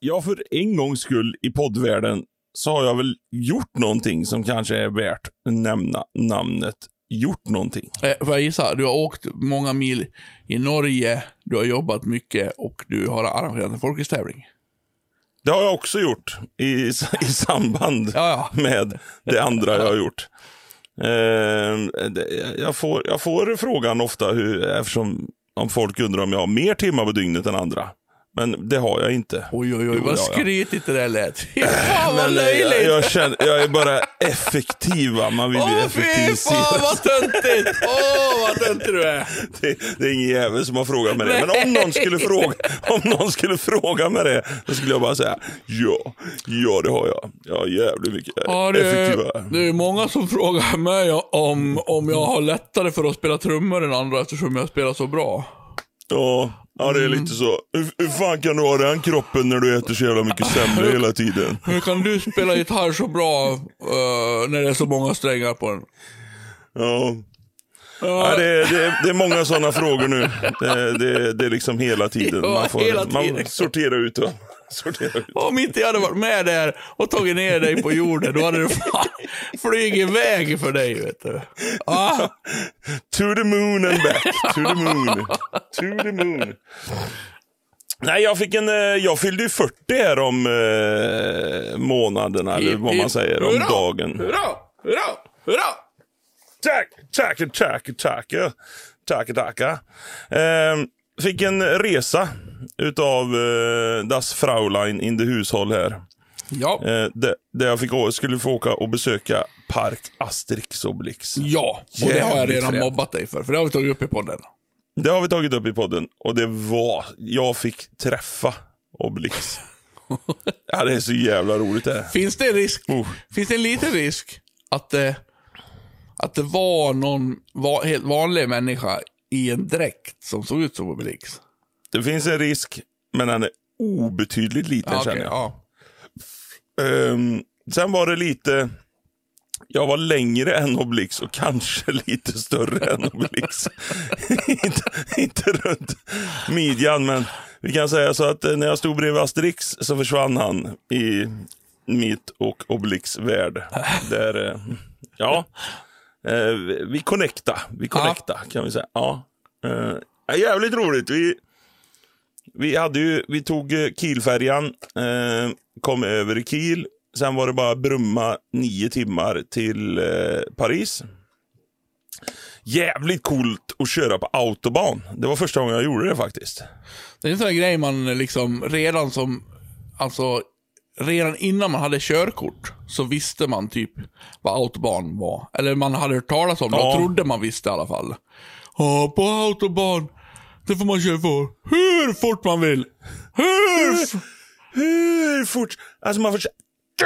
Ja, för en gångs skull i poddvärlden så har jag väl gjort någonting som kanske är värt att nämna namnet gjort någonting. Eh, får jag gissa? Du har åkt många mil i Norge, du har jobbat mycket och du har arrangerat en folkhästävling. Det har jag också gjort i, i samband Ja, ja. med det andra jag har gjort. Eh, det- jag, får, jag får frågan ofta hur, eftersom om folk undrar om jag har mer timmar på dygnet än andra. Men det har jag inte. Oj, oj, oj, vad skrytigt det där lät. Fan vad eh, jag, löjligt! jag, känner, jag är bara effektiv. va? Man vill ju Åh fy effektivisera. fan vad töntigt! Åh vad töntig du är! Det, det är ingen jävel som har frågat mig det. Men om någon skulle fråga, om någon skulle fråga mig det, då skulle jag bara säga ja, ja det har jag. Jag har jävligt mycket Ja, det, det är många som frågar mig om, om jag har lättare för att spela trummor än andra eftersom jag spelar så bra. Ja, ja, det är Mm. lite så. Hur, hur fan kan du ha den kroppen när du äter så jävla mycket semlor hela tiden? Hur kan du spela gitarr så bra eh, när det är så många strängar på den? Ja. Ja, det, är, det, är, det är många sådana frågor nu. Det, det, det är liksom hela tiden. Ja, Man, får, hela tiden. man sorterar ut dem. Ut. Om inte jag hade varit med där och tagit ner dig på jorden, då hade du fan flugit iväg för dig, vet du. Ah, To the moon and back. To the moon. To the moon. Nej, jag fick en... eh, Jag fyllde ju 40 här om eh, månaderna, eller vad man säger, om dagen. Hurra, hurra, hurra! Tack, tack, tack, tack. Tack, tack. Eh, fick en resa utav eh, Das Fraulein in the hushåll här. Ja, Eh, där, där jag fick, skulle få åka och besöka Park Asterix Obelix. ja, och det har jag Jävligt redan fränt. mobbat dig för, för det har vi tagit upp i podden. Det har vi tagit upp i podden och det var, jag fick träffa Obelix. ja, det är så jävla roligt det här. Finns det en risk, Oh. finns det en liten risk att det, att det var någon va, helt vanlig människa i en dräkt som såg ut som Obelix? Det finns en risk, men den är obetydligt liten Ja, känner jag. ja. Ehm, sen var det lite... Jag var längre än Obelix och kanske lite större än Obelix. inte, inte runt midjan, men vi kan säga så att eh, när jag stod bredvid Asterix så försvann han i mitt och Obelix värld. Där, eh, ja, eh, vi connecta. Vi connecta kan vi säga. Ja. Eh, ja, jävligt roligt. Vi, vi, hade ju, vi tog eh, Kielfärjan, eh, kom över i Kiel. Sen var det bara Brumma nio timmar till eh, Paris. Jävligt coolt att köra på autobahn. Det var första gången jag gjorde det faktiskt. Det är en sån här grej man liksom redan som, alltså redan innan man hade körkort så visste man typ vad autobahn var. Eller man hade hört talas om det Ja. och trodde man visste i alla fall. Ja, på autobahn, det får man köra för hur fort man vill. Hur? Hur fort? Alltså man får köra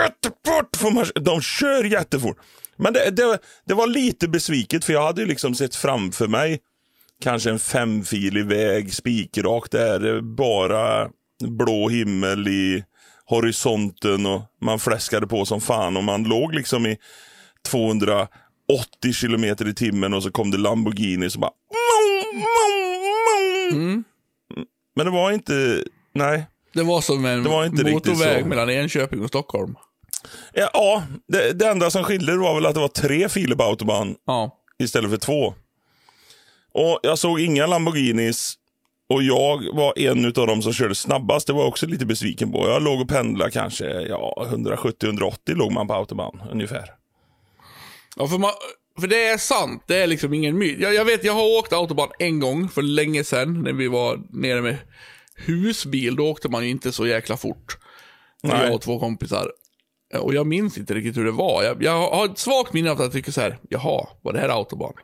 jättefort. Får man, de kör jättefort. Men det, det, det var lite besviket för jag hade ju liksom sett framför mig kanske en femfilig väg spikrak där, bara blå himmel i horisonten och man fläskade på som fan och man låg liksom i 280 kilometer i timmen och så kom det Lamborghini så bara... Men det var inte... Nej. Det var som en var motorväg mellan Enköping och Stockholm. Ja, ja det, det enda som skilde var väl att det var tre filer på autobahn Ja. istället för två. Och Jag såg inga Lamborghinis och jag var en av dem som körde snabbast. Det var jag också lite besviken på. Jag låg och pendlade kanske ja, 170-180 låg man på autobahn ungefär. Ja, för, man, för det är sant. Det är liksom ingen myt. Jag, jag vet, jag har åkt autobahn en gång för länge sedan när vi var nere med husbil. Då åkte man ju inte så jäkla fort. Nej. Jag och två kompisar. Och jag minns inte riktigt hur det var. Jag, jag har ett svagt minne av att jag tycker så här, jaha, var det här autobahn?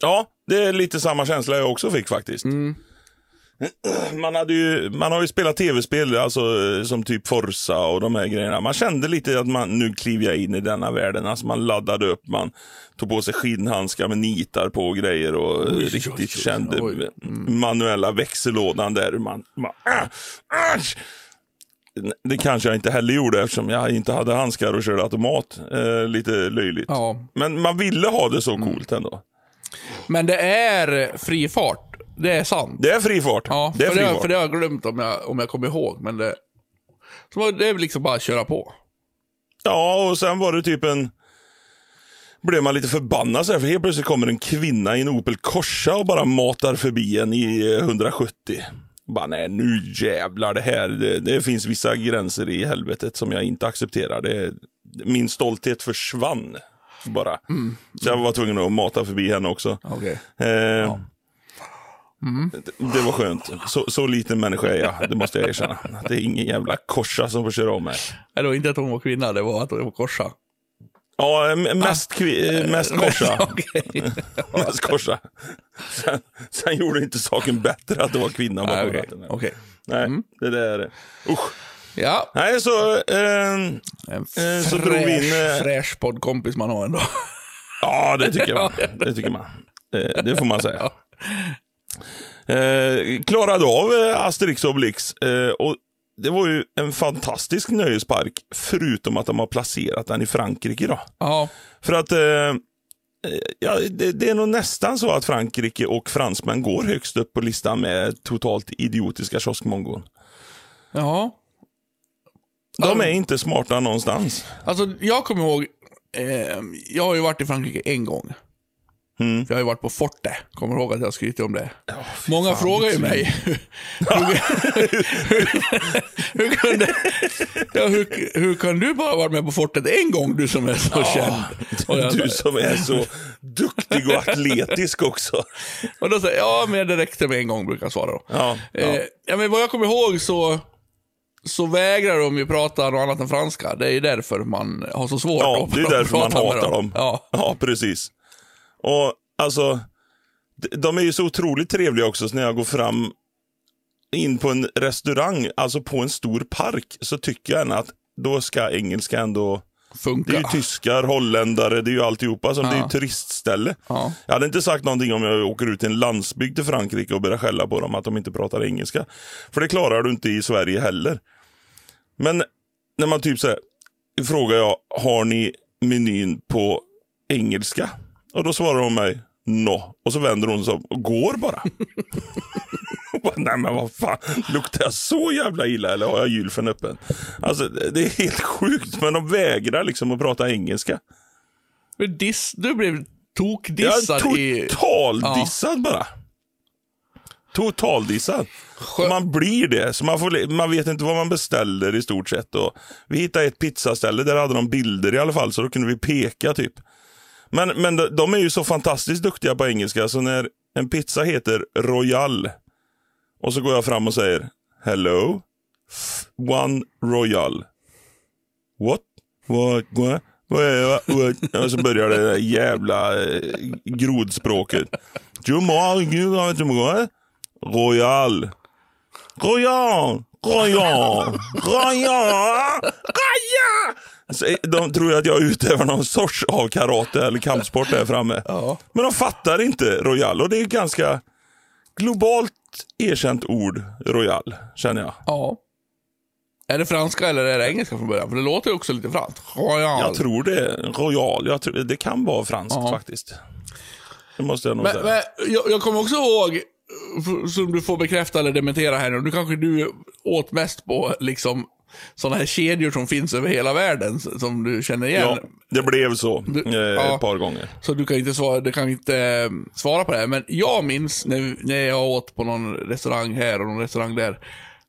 Ja, det är lite samma känsla jag också fick faktiskt. Man, hade ju, man har ju spelat tv-spel alltså, eh, som typ Forza och de här grejerna. Man kände lite att man, nu kliver jag in i denna världen. Alltså man laddade upp, man tog på sig skinnhandskar med nitar på och grejer och Oj, riktigt oj, oj, kände oj. manuella växellådan där. Man, man, ah, asch! Det kanske jag inte heller gjorde eftersom jag inte hade handskar och körde automat. Eh, lite löjligt. Ja. Men man ville ha det så coolt ändå. Men det är fri fart. Det är sant. Det är fri fart. Ja, det är för, fri det, fart. för det har jag glömt om jag, om jag kommer ihåg. Men det, Så det är väl liksom bara att köra på. Ja, och sen var det typ en... Blev man lite förbannad så här, för helt plötsligt kommer en kvinna i en Opel Corsa och bara matar förbi en i 170. Bara, nej, nu jävlar det här. Det, det finns vissa gränser i helvetet som jag inte accepterar. Det, min stolthet försvann bara. Så jag var tvungen att mata förbi henne också. Okej. Eh, det, det var skönt. Så, så liten människa är jag, det måste jag erkänna. Det är ingen jävla korsa som får köra om mig. Det var inte att hon var kvinna, det var att hon var korsa. Ja, mest, kvi- eh, mest korsa. Okej. mest korsa. Sen, sen gjorde inte saken bättre att det var kvinna bakom Okej. ratten. Okej. Nej, det där. Usch. Ja, Nej, så... Eh, en Eh, så drog vi in, fräsch, eh, fräsch poddkompis man har ändå. ja, det tycker man. Det tycker man. Det, det får man säga. Eh, klarade av eh, Asterix och Obelix. Eh, och det var ju en fantastisk nöjespark, förutom att de har placerat den i Frankrike. Då. Ja, För att eh, eh, ja, det, det är nog nästan så att Frankrike och fransmän går högst upp på listan med totalt idiotiska kioskmongon. ja. De är inte smarta någonstans. Alltså, jag kommer ihåg, eh, jag har ju varit i Frankrike en gång. Mm. Jag har ju varit på Forte, kommer du ihåg att jag skryter om det? fy Många fan, frågar ju mig, hur, kunde, ja, hur, hur kan du bara varit med på Fortet en gång, du som är så känd? Och, jag, Du som är så duktig och atletisk också. och då säger ja men det räckte med en gång, brukar jag svara då. Ja, ja. Eh, ja, men vad jag kommer ihåg så, så vägrar de ju prata något annat än franska. Det är ju därför man har så svårt ja att det är därför man prata med hatar dem. Ja. ja, precis. Och alltså, de- är ju så otroligt trevliga också, så när jag går fram in på en restaurang, alltså på en stor park, så tycker jag att då ska engelska ändå... Funkar. Det är ju tyskar, holländare, det är ju alltihopa. Som Det är ju Ja. turistställe. Ja. Jag hade inte sagt någonting om jag åker ut till en landsbygd till Frankrike och börjar skälla på dem att de inte pratar engelska. För det klarar du inte i Sverige heller. Men när man typ säger, frågar jag, har ni menyn på engelska? Och då svarar hon mig, no. Och så vänder hon sig om och går bara. Bara, Nej men vad fan, luktar jag så jävla illa eller har jag gylfen öppen? Alltså det är helt sjukt, men de vägrar liksom att prata engelska. Men Diss, du blev Jag tokdissad är i... totaldissad bara. Totaldissad. Man blir det, så man, får, man vet inte vad man beställer i stort sett. Och vi hittade ett pizzaställe, där hade de bilder i alla fall, så då kunde vi peka typ. Men, men de, är ju så fantastiskt duktiga på engelska, så när en pizza heter Royal och så går jag fram och säger Hello, One Royal. What? What? What? Och så börjar det där jävla eh, grodspråket. Royal. Royal. Royal. Royal. Royal. Eh, De tror att jag utövar någon sorts av karate eller kampsport där framme. Ja. Men de fattar inte Royal och det är ett ganska globalt erkänt ord, Royal, känner jag. ja. Är det franska eller är det engelska från början? För det låter ju också lite franskt. Royal. Jag tror det Royal. Jag tror, det kan vara franskt Ja. faktiskt. Det måste jag nog Men, säga. men jag, jag kommer också ihåg, f- som du får bekräfta eller dementera här nu, nu kanske du åt mest på liksom sådana här kedjor som finns över hela världen, som du känner igen. Ja, det blev så Du- eh, ja. ett par gånger. Så du kan inte svara, du kan inte eh, svara på det här. Men jag minns när, när jag åt på någon restaurang här och någon restaurang där,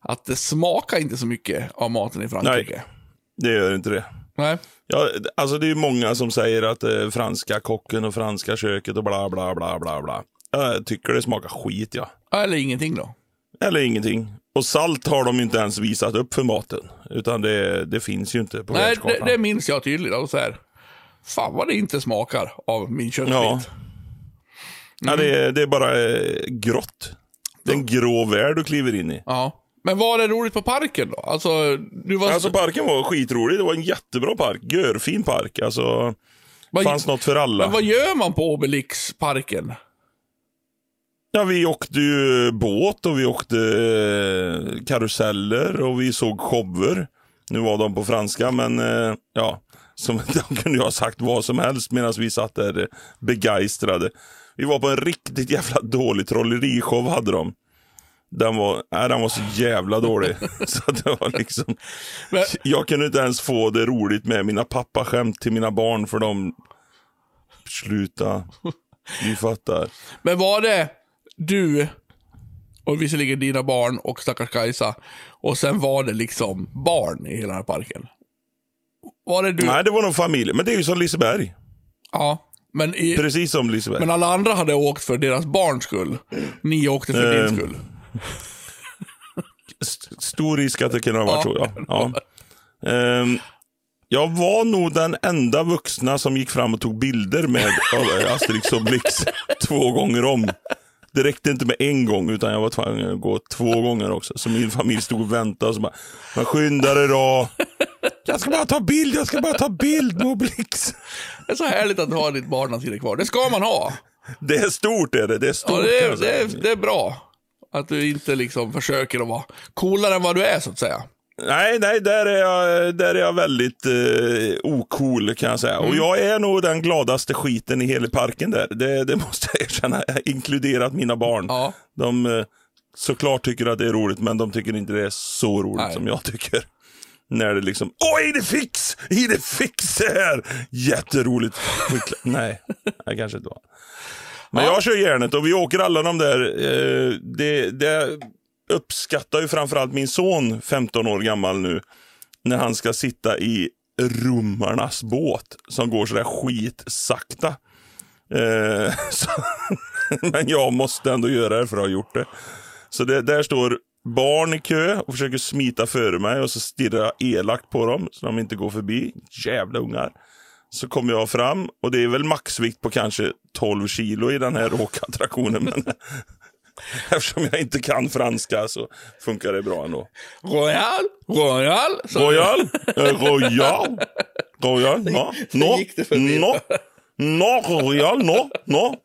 att det smakar inte så mycket av maten i Frankrike. Det gör inte det. Nej. Ja, alltså det är många som säger att eh, franska kocken och franska köket och bla bla bla bla bla. Jag tycker det smakar skit ja. Eller ingenting då. Eller ingenting. Och salt har de inte ens visat upp för maten. Utan det, det finns ju inte på Nej, det, det minns jag tydligt. Och så här, fan vad det inte smakar av min köttbit. Ja. Ja, det, är, det är bara eh, grått. Det är en grå värld du kliver in i. Ja. Men var det roligt på parken då? Alltså, du var... Alltså parken var skitrolig. Det var en jättebra park. Görfin park. Alltså, vad, fanns något för alla. men vad gör man på Obelix-parken? Ja, vi åkte ju båt och vi åkte eh, karuseller och vi såg shower. Nu var de på franska, men eh, ja, som, de kunde ju ha sagt vad som helst medan vi satt där eh, begeistrade. Vi var på en riktigt jävla dålig trollerishow hade de. Den var, nej, den var så jävla dålig. så det var liksom, Men, jag kunde inte ens få det roligt med mina pappaskämt till mina barn för de... Sluta. Ni fattar. men var det du, och visserligen dina barn och stackars Kajsa, och sen var det liksom barn i hela den här parken? Var det du? Nej, det var nog familj. Men det är ju som Liseberg. Ja. Men, i, Precis som Liseberg. men alla andra hade åkt för deras barns skull. Ni åkte för Eh, din skull. St- Stor risk att det kunde ha varit Ja. så, ja. ja. Ehm, jag var nog den enda vuxna som gick fram och tog bilder med Asterix och Obelix två gånger om. Det räckte inte med en gång, utan jag var tvungen att gå två gånger också. Så min familj stod och väntade och så bara, men skynda dig då. Jag ska bara ta bild, jag ska bara ta bild med. Det är så härligt att du har ditt barnasinne kvar. Det ska man ha. Det är stort är det, det är stort. Ja, det, är, det, är, det är bra. Att du inte liksom försöker att vara coolare än vad du är, så att säga. Nej, nej, där är jag, där är jag väldigt eh, ocool kan jag säga. Mm. Och jag är nog den gladaste skiten i hela parken där. Det, det måste jag erkänna, inkluderat mina barn. Ja. De eh, såklart tycker att det är roligt, men de tycker inte det är så roligt Nej. som jag tycker. När det liksom, åh, är det fix? Är det fix det här? Jätteroligt. Nej, nej, kanske inte var. Men jag kör järnet och vi åker alla de där. Eh, det, det uppskattar ju framförallt min son, 15 år gammal nu, när han ska sitta i rummarnas båt som går sådär skitsakta. Eh, så, men jag måste ändå göra det för att ha gjort det. Så det, där står barn i kö och försöker smita före mig och så stirrar jag elakt på dem så de inte går förbi. Jävla ungar. Så kommer jag fram och det är väl maxvikt på kanske 12 kilo i den här åkattraktionen. Men eftersom jag inte kan franska så funkar det bra ändå. Royal, Royal. Royal, eh, Royal, Royal, no, no, no, no, Royal, no, no.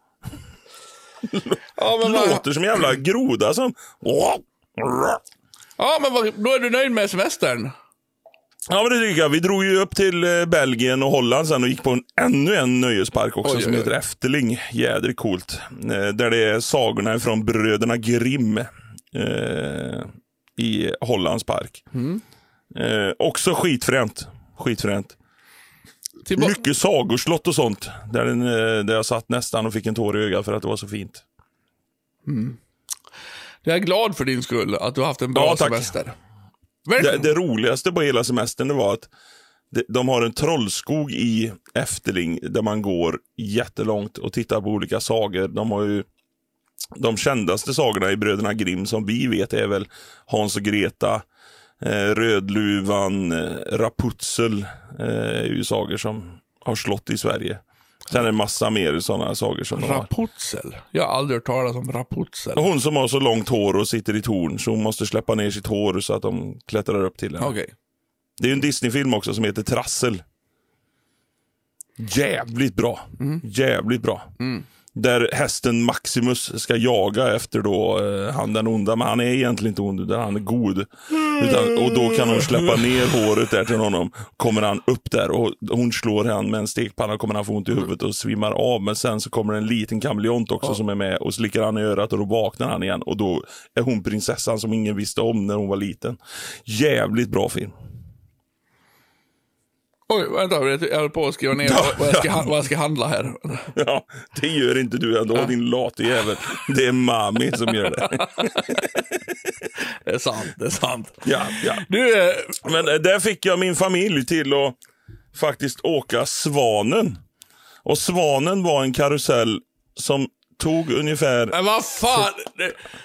ja, men, Låter som en jävla groda som... ja, men då är du nöjd med semestern? Ja men det tycker jag. Vi drog ju upp till eh, Belgien och Holland sen och gick på en, ännu en nöjespark också Oj, som oj, oj. heter Efterling. Jädrigt coolt. Eh, där det är sagorna från bröderna Grimm. Eh, I Hollands park. Mm. Eh, också skitfränt. Skitfränt. Tillba- Mycket sagoslott och sånt. Där, den, eh, där jag satt nästan och fick en tår i ögat för att det var så fint. Jag är glad för din skull att du har haft en bra Ja, tack. Det, det roligaste på hela semestern det var att de, har en trollskog i Efterling där man går jättelångt och tittar på olika sagor. De har ju de kändaste sagorna i Bröderna Grimm som vi vet är väl Hans och Greta, eh, Rödluvan, eh, Rapunzel. Eh, är ju sagor som har slått i Sverige. Sen är det massa mer sådana sagor som de har. Rapunzel. Jag har aldrig hört talas om Rapunzel. Hon som har så långt hår och sitter i torn så hon måste släppa ner sitt hår så att de klättrar upp till henne. Okej. Det är ju en Disney-film också som heter Trassel. Jävligt bra. Jävligt bra. Där hästen Maximus ska jaga efter då eh, han den onda, men han är egentligen inte ond, utan han är god. Utan, och då kan hon släppa ner håret där till honom. Kommer han upp där och hon slår han med en stekpanna, kommer han få ont i huvudet och svimmar av. Men sen så kommer en liten kameleont också som är med och slickar han i örat och då vaknar han igen. Och då är hon prinsessan som ingen visste om när hon var liten. Jävligt bra film. Oj, vänta. Jag håller på att skriva ner Ja, vad, jag ska, ja. vad jag ska handla här. Ja, det gör inte du ändå, din late jävel. Det är mami som gör det. Det är sant, det är sant. Ja, ja. Du, eh, Men eh, där fick jag min familj till att faktiskt åka Svanen. Och Svanen var en karusell som tog ungefär... men vad fan.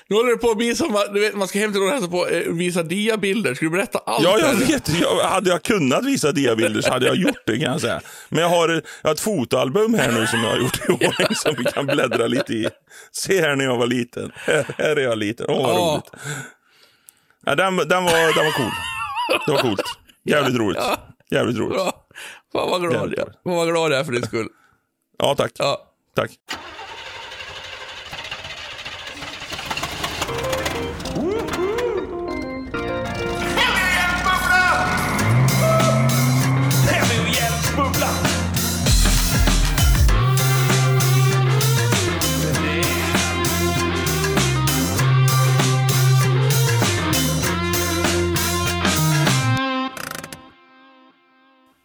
Nu håller du på att bli som, du vet, man ska hem till någon och hälsa på, eh, visa diabilder. Ska du berätta allt? Ja, jag vet. Jag, hade jag kunnat visa diabilder så hade jag gjort det kan jag säga. Men jag har, jag har ett fotoalbum här nu som jag har gjort i ordning som vi kan bläddra lite i. Se här när jag var liten. Här, här är jag liten. Åh, vad Ja. roligt. Ja, den, den, var, den var cool. Det var coolt. Jävligt roligt. Jävligt roligt. Bra. Fan vad glad jag. Fan vad glad jag är för din skull. Ja, tack. Ja. Tack.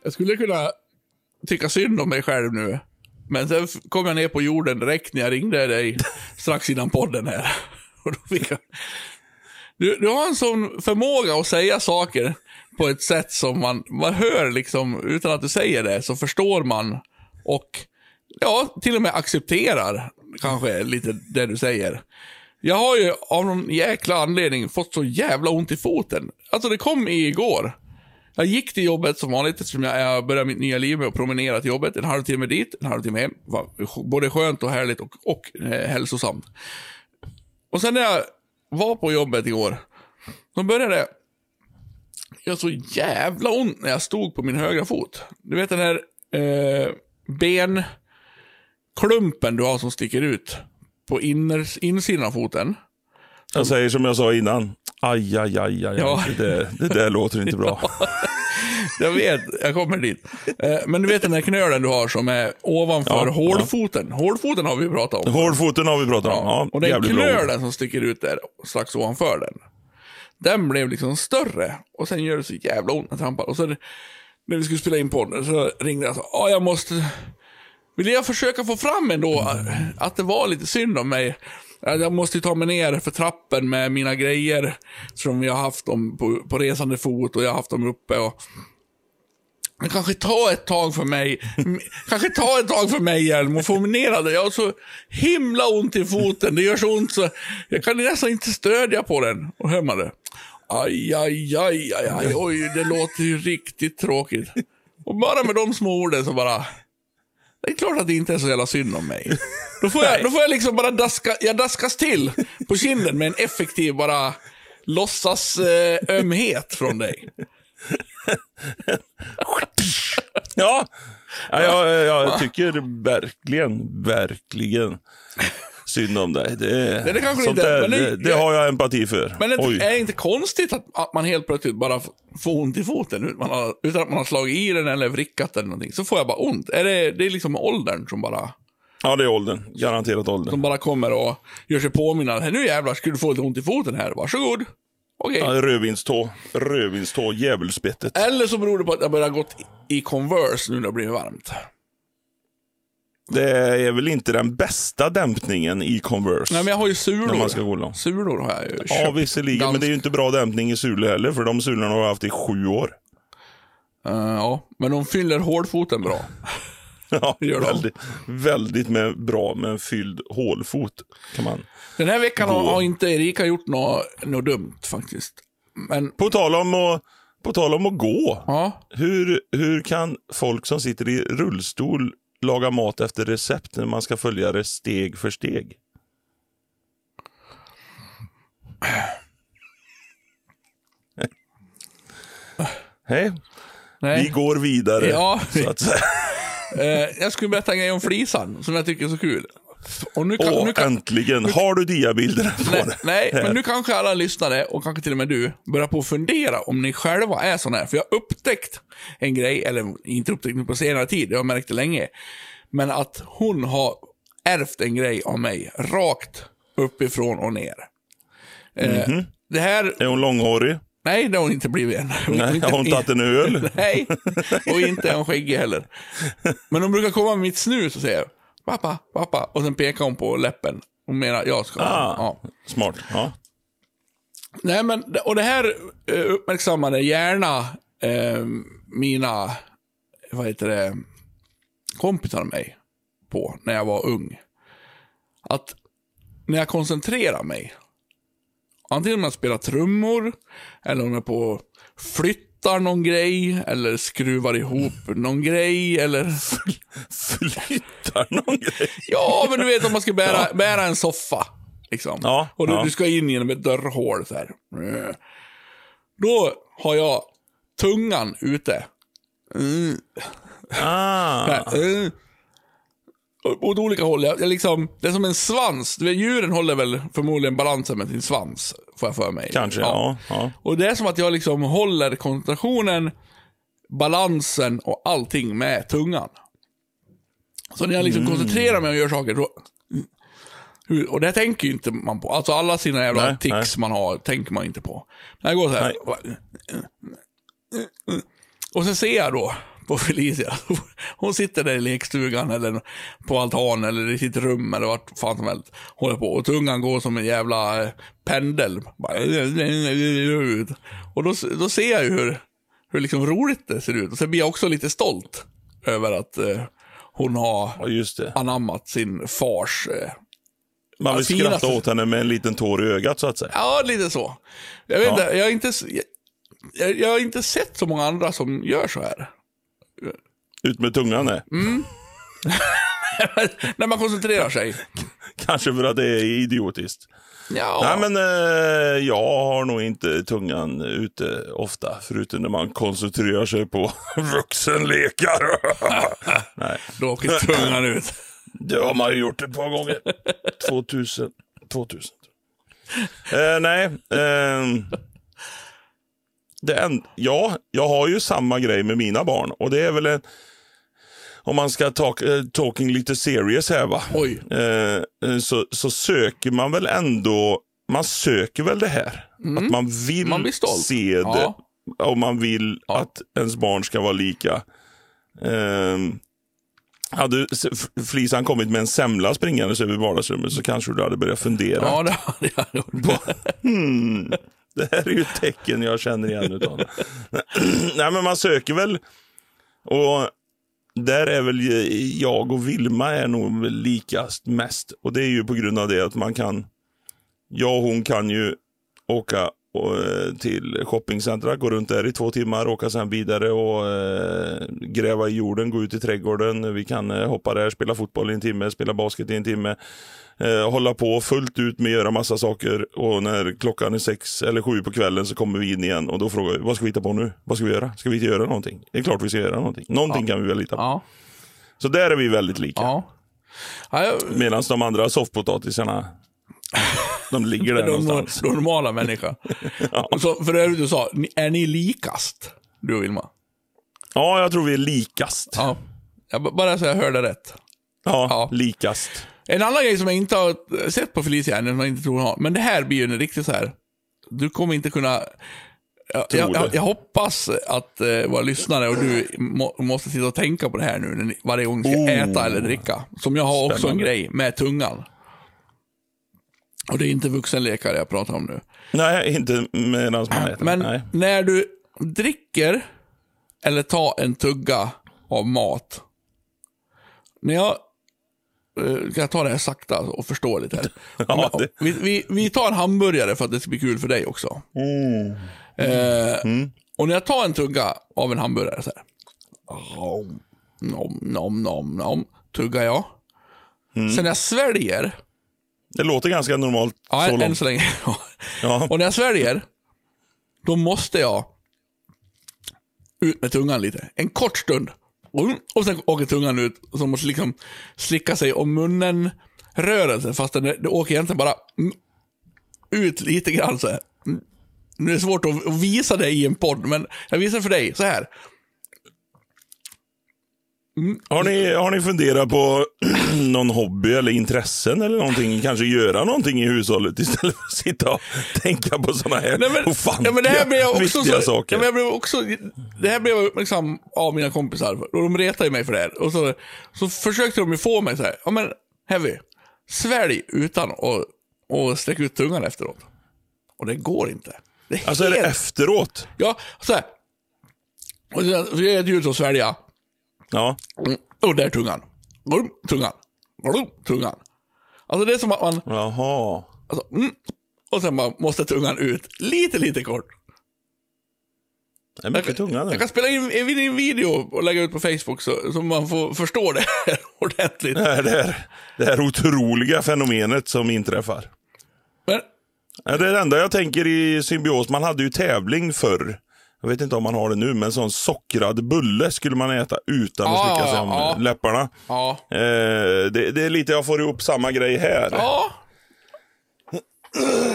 Jag skulle kunna tycka synd om mig själv nu. Men sen kom jag ner på jorden direkt när jag ringde dig strax innan podden här. Och då fick jag... du, du har en sån förmåga att säga saker på ett sätt som man, man hör liksom, utan att du säger det, så förstår man. Och ja, till och med accepterar kanske lite det du säger. Jag har ju av någon jäkla anledning fått så jävla ont i foten. Alltså det kom igår. Jag gick till jobbet som vanligt eftersom jag jag började mitt nya liv med att promenera till jobbet. En halvtimme dit, en halvtimme hem. Var både skönt och härligt och, och eh, hälsosamt. Och sen när jag var på jobbet igår, då började det göra så jävla ont när jag stod på min högra fot. Du vet den här eh, benklumpen du har som sticker ut på inners, insidan av foten. Jag säger som jag sa innan. Aj, aj, aj, aj. Ja. Det, där, det där låter inte bra. Jag vet, jag kommer dit. Eh, men du vet den här knölen du har som är ovanför Ja, hålfoten. Hålfoten har vi pratat om. Hårfoten har vi pratat om. Ja, och den jävligt bra knölen som sticker ut där, strax ovanför den. Den blev liksom större. Och sen gör det så jävla ont när jag trampar. Och så när vi skulle spela in podden så ringde jag och sa, ja jag måste... Ville jag försöka få fram ändå att det var lite synd om mig. Jag måste ju ta mig ner för trappen med mina grejer som jag har haft dem på, på resande fot och jag har haft dem uppe. Och, det kanske tar ett tag för mig. Kanske tar ett tag för mig Hjelm att få mig ner den. Jag har så himla ont i foten. Det gör så ont så jag kan nästan inte stödja på den. Och hör man det. Aj, aj, aj, aj, aj, oj, det låter ju riktigt tråkigt. Och bara med de små orden så bara... Det är klart att det inte är så jävla synd om mig. Då får jag, då får jag liksom bara daska, jag daskas till på kinden med en effektiv bara låtsas eh, ömhet från dig. Ja, ja jag, jag tycker verkligen, verkligen synd om dig. Det, Nej, det kanske sånt inte är, där, det- det, har jag empati för. Men det Oj. är det inte konstigt att, att man helt plötsligt bara får ont i foten utan, man har, utan att man har slagit i den eller vrickat eller någonting. Så får jag bara ont. Är det, det är liksom åldern som bara, Ja, det är åldern. Garanterat åldern. som bara kommer och gör sig påminna. Nu jävlar, skulle du få lite ont i foten här? Varsågod. Okej. Ja, rödvinstå. Rödvinstå, djävulsbettet. Eller så beror det på att jag börjar gått i Converse nu när det blir varmt. Det är väl inte den bästa dämpningen i Converse. Nej, men jag har ju När man ska sulor. gå långt. Sulor har jag ju Ja, visserligen. Men det är ju inte bra dämpning i sulor heller, för de sulorna har jag haft i sju år. Eh, ja, men de fyller hårdfoten bra. Ja, Gör de. väldigt, väldigt med, bra med en fylld hålfot. Kan man. Den här veckan har, Gå. har inte Erika gjort något, något dumt faktiskt. Men, På tal om att, på tal om att gå. ja. Hur, hur kan folk som sitter i rullstol laga mat efter recept när man ska följa det steg för steg? Hej, Nej. vi går vidare. Ja. Så att säga. Eh, jag skulle berätta en grej om flisan, som jag tycker är så kul. Och nu kan, Åh, nu kan, äntligen. Har du diabilderna på nej, det? nej, men nu kanske alla lyssnare, och kanske till och med du, börjar på att fundera om ni själva är såna här. För jag har upptäckt en grej, eller inte upptäckt nu på senare tid, jag har märkt det länge. Men att hon har ärvt en grej av mig, rakt uppifrån och ner. Eh, Mhm. Det här, Är hon långhårig? nej det har hon inte blivit än. Nej, Inte- har hon tagit en öl? Nej, och inte är hon skäggig heller. Men hon brukar komma med mitt snus och säga pappa, pappa, och sen pekar hon på läppen. Hon menar jag ska. Ah, Ja. smart. Ja. Nej, men, och det här eh, uppmärksammade gärna eh, mina, vad heter det, kompisar mig på när jag var ung. Att när jag koncentrerar mig, antingen om jag spelar trummor, eller om jag på och flyttar någon grej, eller skruvar ihop någon grej, eller... Flyttar någon grej. Ja, men du vet om man ska bära, bära en soffa. Liksom. Ja, och du, ja. du ska in genom ett dörrhål så här. Då har jag tungan ute. Mm. Ah. Här, mm. Åt olika håll. Jag, jag liksom, det är som en svans. Djuren håller väl förmodligen balansen med sin svans, får jag för mig. Kanske, ja. ja. Och det är som att jag liksom håller koncentrationen, balansen och allting med tungan. Så när jag liksom Mm. koncentrerar mig och gör saker, då... Och det tänker ju inte man på. Alltså alla sina jävla Nej, tics man har, tänker man inte på. Jag går så här. Och sen ser jag då på Felicia. Hon sitter där i lekstugan eller på altan eller i sitt rum eller vart fan som helst. Håller på och tungan går som en jävla pendel. Och då, då ser jag ju hur, hur liksom roligt det ser ut. Och sen blir jag också lite stolt över att eh, hon har Ja, anammat sin fars eh, Man vill finaste- skratta åt henne med en liten tår i ögat så att säga. Ja, lite så. Jag vet Ja. inte, jag har inte, jag, jag har inte sett så många andra som gör så här. Ut med tungan nej. Mm. När man koncentrerar sig. Kanske för att det är idiotiskt. Ja, Nej men eh, jag har nog inte tungan ute ofta. Förutom när man koncentrerar sig på vuxenlekar. Nej, då åker tungan ut. det har man ju gjort ett par gånger. 2000. 2000. Eh, nej. Eh, det en, ja, jag har ju samma grej med mina barn. Och det är väl en... Om man ska talk, eh, talking lite serious här va. Eh, eh, så, så söker man väl ändå, man söker väl det här. Att man vill Mm. Man se det. Ja. Och man vill Ja. att ens barn ska vara lika. Um, hade S- F- Felisan kommit med en semla springandes över vardagsrummet så kanske du hade börjat fundera. Ja, det hade jag gjort. Hmm, det här är ju ett tecken jag känner igen utav. Nej, men man söker väl. Och där är väl jag och Vilma är nog likast mest. Och det är ju på grund av det att man kan, jag och hon kan ju åka och, eh, till shoppingcentra, gå runt där i två timmar, åka sen vidare och eh, gräva i jorden, gå ut i trädgården. Vi kan eh, hoppa där, spela fotboll i en timme, spela basket i en timme. Eh, hålla på fullt ut med att göra massa saker och när klockan är sex eller sju på kvällen så kommer vi in igen och då frågar vi vad ska vi hitta på nu? Vad ska vi göra? Ska vi inte göra någonting? Det är klart vi ska göra någonting. Någonting kan vi väl hitta på. Ja. Så där är vi väldigt lika. Ja. ja jag, Medan de andra soffpotatisarna, de ligger där de, någonstans. de normala människa. Så för övrigt, du sa, är ni likast? Du och Vilma? Ja, jag tror vi är likast. Ja, Ja. Jag, bara så jag hörde rätt. Ja. likast. En annan grej som jag inte har sett på Felicia än, som jag inte tror hon har, men det här blir ju en riktigt så här. Du kommer inte kunna... Jag, jag, jag, hoppas att eh, våra lyssnare och du må, måste sitta och tänka på det här nu när ni, varje gång ni ska Oh. äta eller dricka. Som jag har också en Spännande. grej med tungan. Och det är inte vuxenlekar jag pratar om nu. Nej, inte medan man äter. Men Nej. när du dricker eller tar en tugga av mat. När jag eh, ska jag ta det här sakta och förstå lite här. Ja, det- vi, vi, vi tar en hamburgare för att det ska bli kul för dig också. Eh, Och när jag tar en tugga av en hamburgare så här. Nom, nom, nom, nom, tuggar jag. Sen när jag sväljer, Det låter ganska normalt ja, så än långt. så länge. Ja. Och när jag sväljer, då måste jag ut med tungan lite. En kort stund. Och sen åker tungan ut, så man måste liksom slicka sig om munnen rörelsen, fast det, det åker egentligen bara ut lite grann så här. Nu är det svårt att att visa det i en podd, men jag visar för dig så här. Har, ni, har ni funderat på någon hobby eller intressen eller någonting? Kanske göra någonting i hushållet istället för att sitta och tänka på sådana här Nej, men, ofantliga, ja, men det här blev också viktiga så, saker. Ja, men jag blev också, det här blev jag uppmärksam av mina kompisar. Och de retade mig för det här. Och så, så försökte de ju få mig så här. Ja men, Heavy. Svälj utan att och sträcka ut tungan efteråt. Och det går inte. Det är Alltså är det helt- efteråt? Ja, så här. Och så gör jag ett ljud som svälja. Ja. Och där är tungan. Tungan. Tungan. Alltså det är som att man, Jaha. alltså, mm, och sen bara måste tungan ut lite, lite kort. Det är mycket tunga nu. Jag kan spela in en en video och lägga ut på Facebook så, så man får förstå det här ordentligt. Det här, det, här, det här otroliga fenomenet som inträffar. Men, Det är det enda jag tänker i symbios. Man hade ju tävling förr. Jag vet inte om man har det nu, men sån sockrad bulle skulle man äta utan att slicka sig om ja. läpparna. ja. Eh, det, det är lite jag får ihop samma grej här. Ja.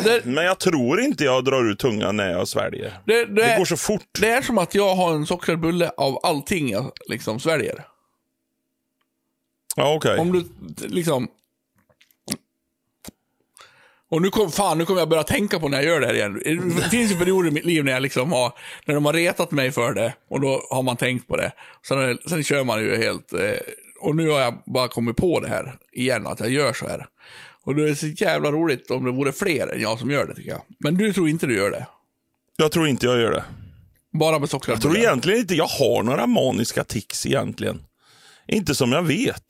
Det, Men jag tror inte jag drar ut tungan när jag sväljer. det, det, Det går så fort. det är som att jag har en sockrad bulle av allting jag liksom sväljer. Ja, okej. Om du liksom... Och nu kom, fan, nu kommer jag börja tänka på när jag gör det här igen. Det finns ju perioder i mitt liv när jag liksom har, när de har retat mig för det och då har man tänkt på det. Sen, sen kör man ju helt, eh, och nu har jag bara kommit på det här igen, att jag gör så här. Och det är så jävla roligt om det vore fler än jag som gör det tycker jag. Men du tror inte du gör det? Jag tror inte jag gör det. Bara med sockrat Jag tror egentligen inte jag har några maniska tics egentligen. Inte som jag vet.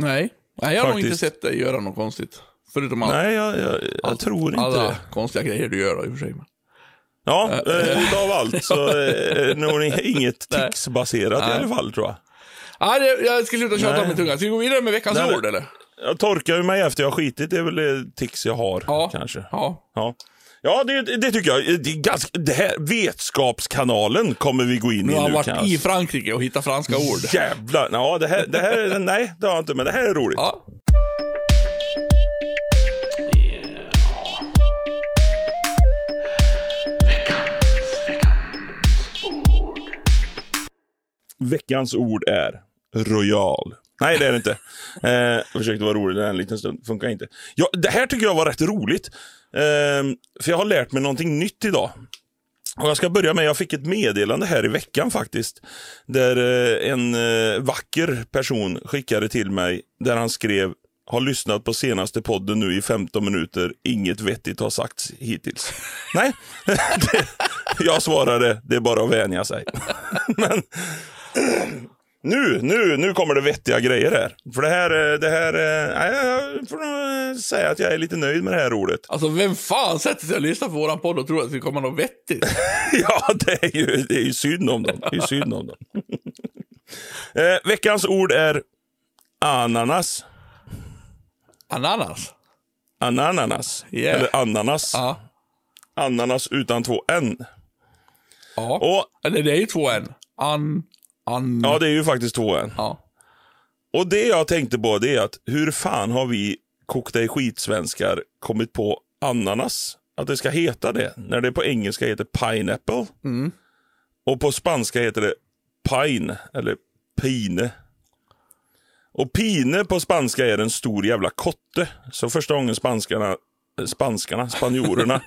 Nej. Nej, jag har nog inte Faktiskt. sett dig göra något konstigt. Förutom allt, Nej, jag, jag, jag tror inte alla det. konstiga grejer du gör i och för sig. Ja, eh, utav allt så är det nog inget Nej. tics-baserat i Nej. alla fall tror jag. Ja, det, jag ska sluta tjata Nej. om min tunga. Ska vi gå vidare med veckans Nej, ord eller? Jag torkar ju mig efter jag har skitit, det är väl det tics jag har Ja. kanske. Ja. Ja, ja det, det tycker jag. Det, ganska, det här Vetskapskanalen kommer vi gå in Nu i har han nu varit kanske. i Frankrike och hittat franska ord. Jävlar. Ja, det här, det här, nej, det har jag inte, men det här är roligt. Ja. Veckans ord är royal. Nej, det är det inte. Eh, jag försökte vara rolig en liten stund. Funkar inte. Ja, det här tycker jag var rätt roligt. Eh, för jag har lärt mig någonting nytt idag. Och jag ska börja med, jag fick ett meddelande här i veckan faktiskt. Där eh, en eh, vacker person skickade till mig där han skrev har lyssnat på senaste podden nu i 15 minuter. Inget vettigt har sagts hittills. Nej, jag svarade det är bara att vänja sig. Men nu, nu, nu kommer det vettiga grejer här. För det här, eh, det här, eh, nej, jag får nog eh, säga att jag är lite nöjd med det här ordet. Alltså vem fan sätter sig och lyssnar på våran podd och tror att det kommer något vettigt? Ja, det är ju, det är ju synd om dem. Det är ju synd om dem. eh, veckans ord är ananas. Ananas? Anananas. Yeah. Eller ananas. Ja. Ananas utan två n. Ja. Och, Eller det är ju två en. An... An... ja, det är ju faktiskt två n. Ja. Och det jag tänkte på det är att hur fan har vi kokta i skitsvenskar kommit på ananas? Att det ska heta det. När det på engelska heter pineapple. Och på spanska heter det pine eller pine. Och pine på spanska är en stor jävla kotte. Så första gången spanskarna, spanskarna, spanjorerna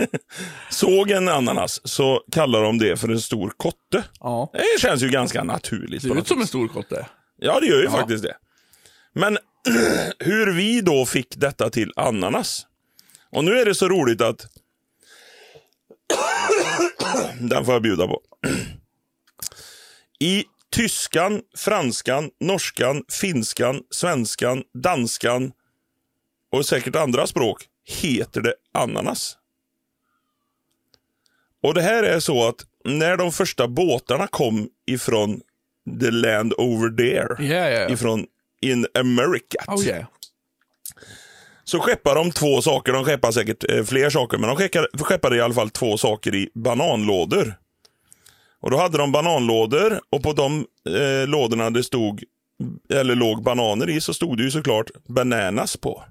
såg en ananas så kallar de det för en stor kotte. ja. Det känns ju ganska naturligt. Ser på ut som en stor kotte. Ja, det gör ju Ja. faktiskt det. Men hur vi då fick detta till ananas. Och nu är det så roligt att... Den får jag bjuda på. I tyskan, franskan, norskan, finskan, svenskan, danskan och säkert andra språk heter det ananas. Och det här är så att när de första båtarna kom ifrån the land over there, ja, ja. ifrån in America, Oh yeah. så skeppar de två saker. De skeppar säkert eh, fler saker, men de skeppade, skeppade i alla fall två saker i bananlådor. Och Då hade de bananlådor och på de eh, lådorna det stod, eller låg bananer i så stod det ju såklart bananas på.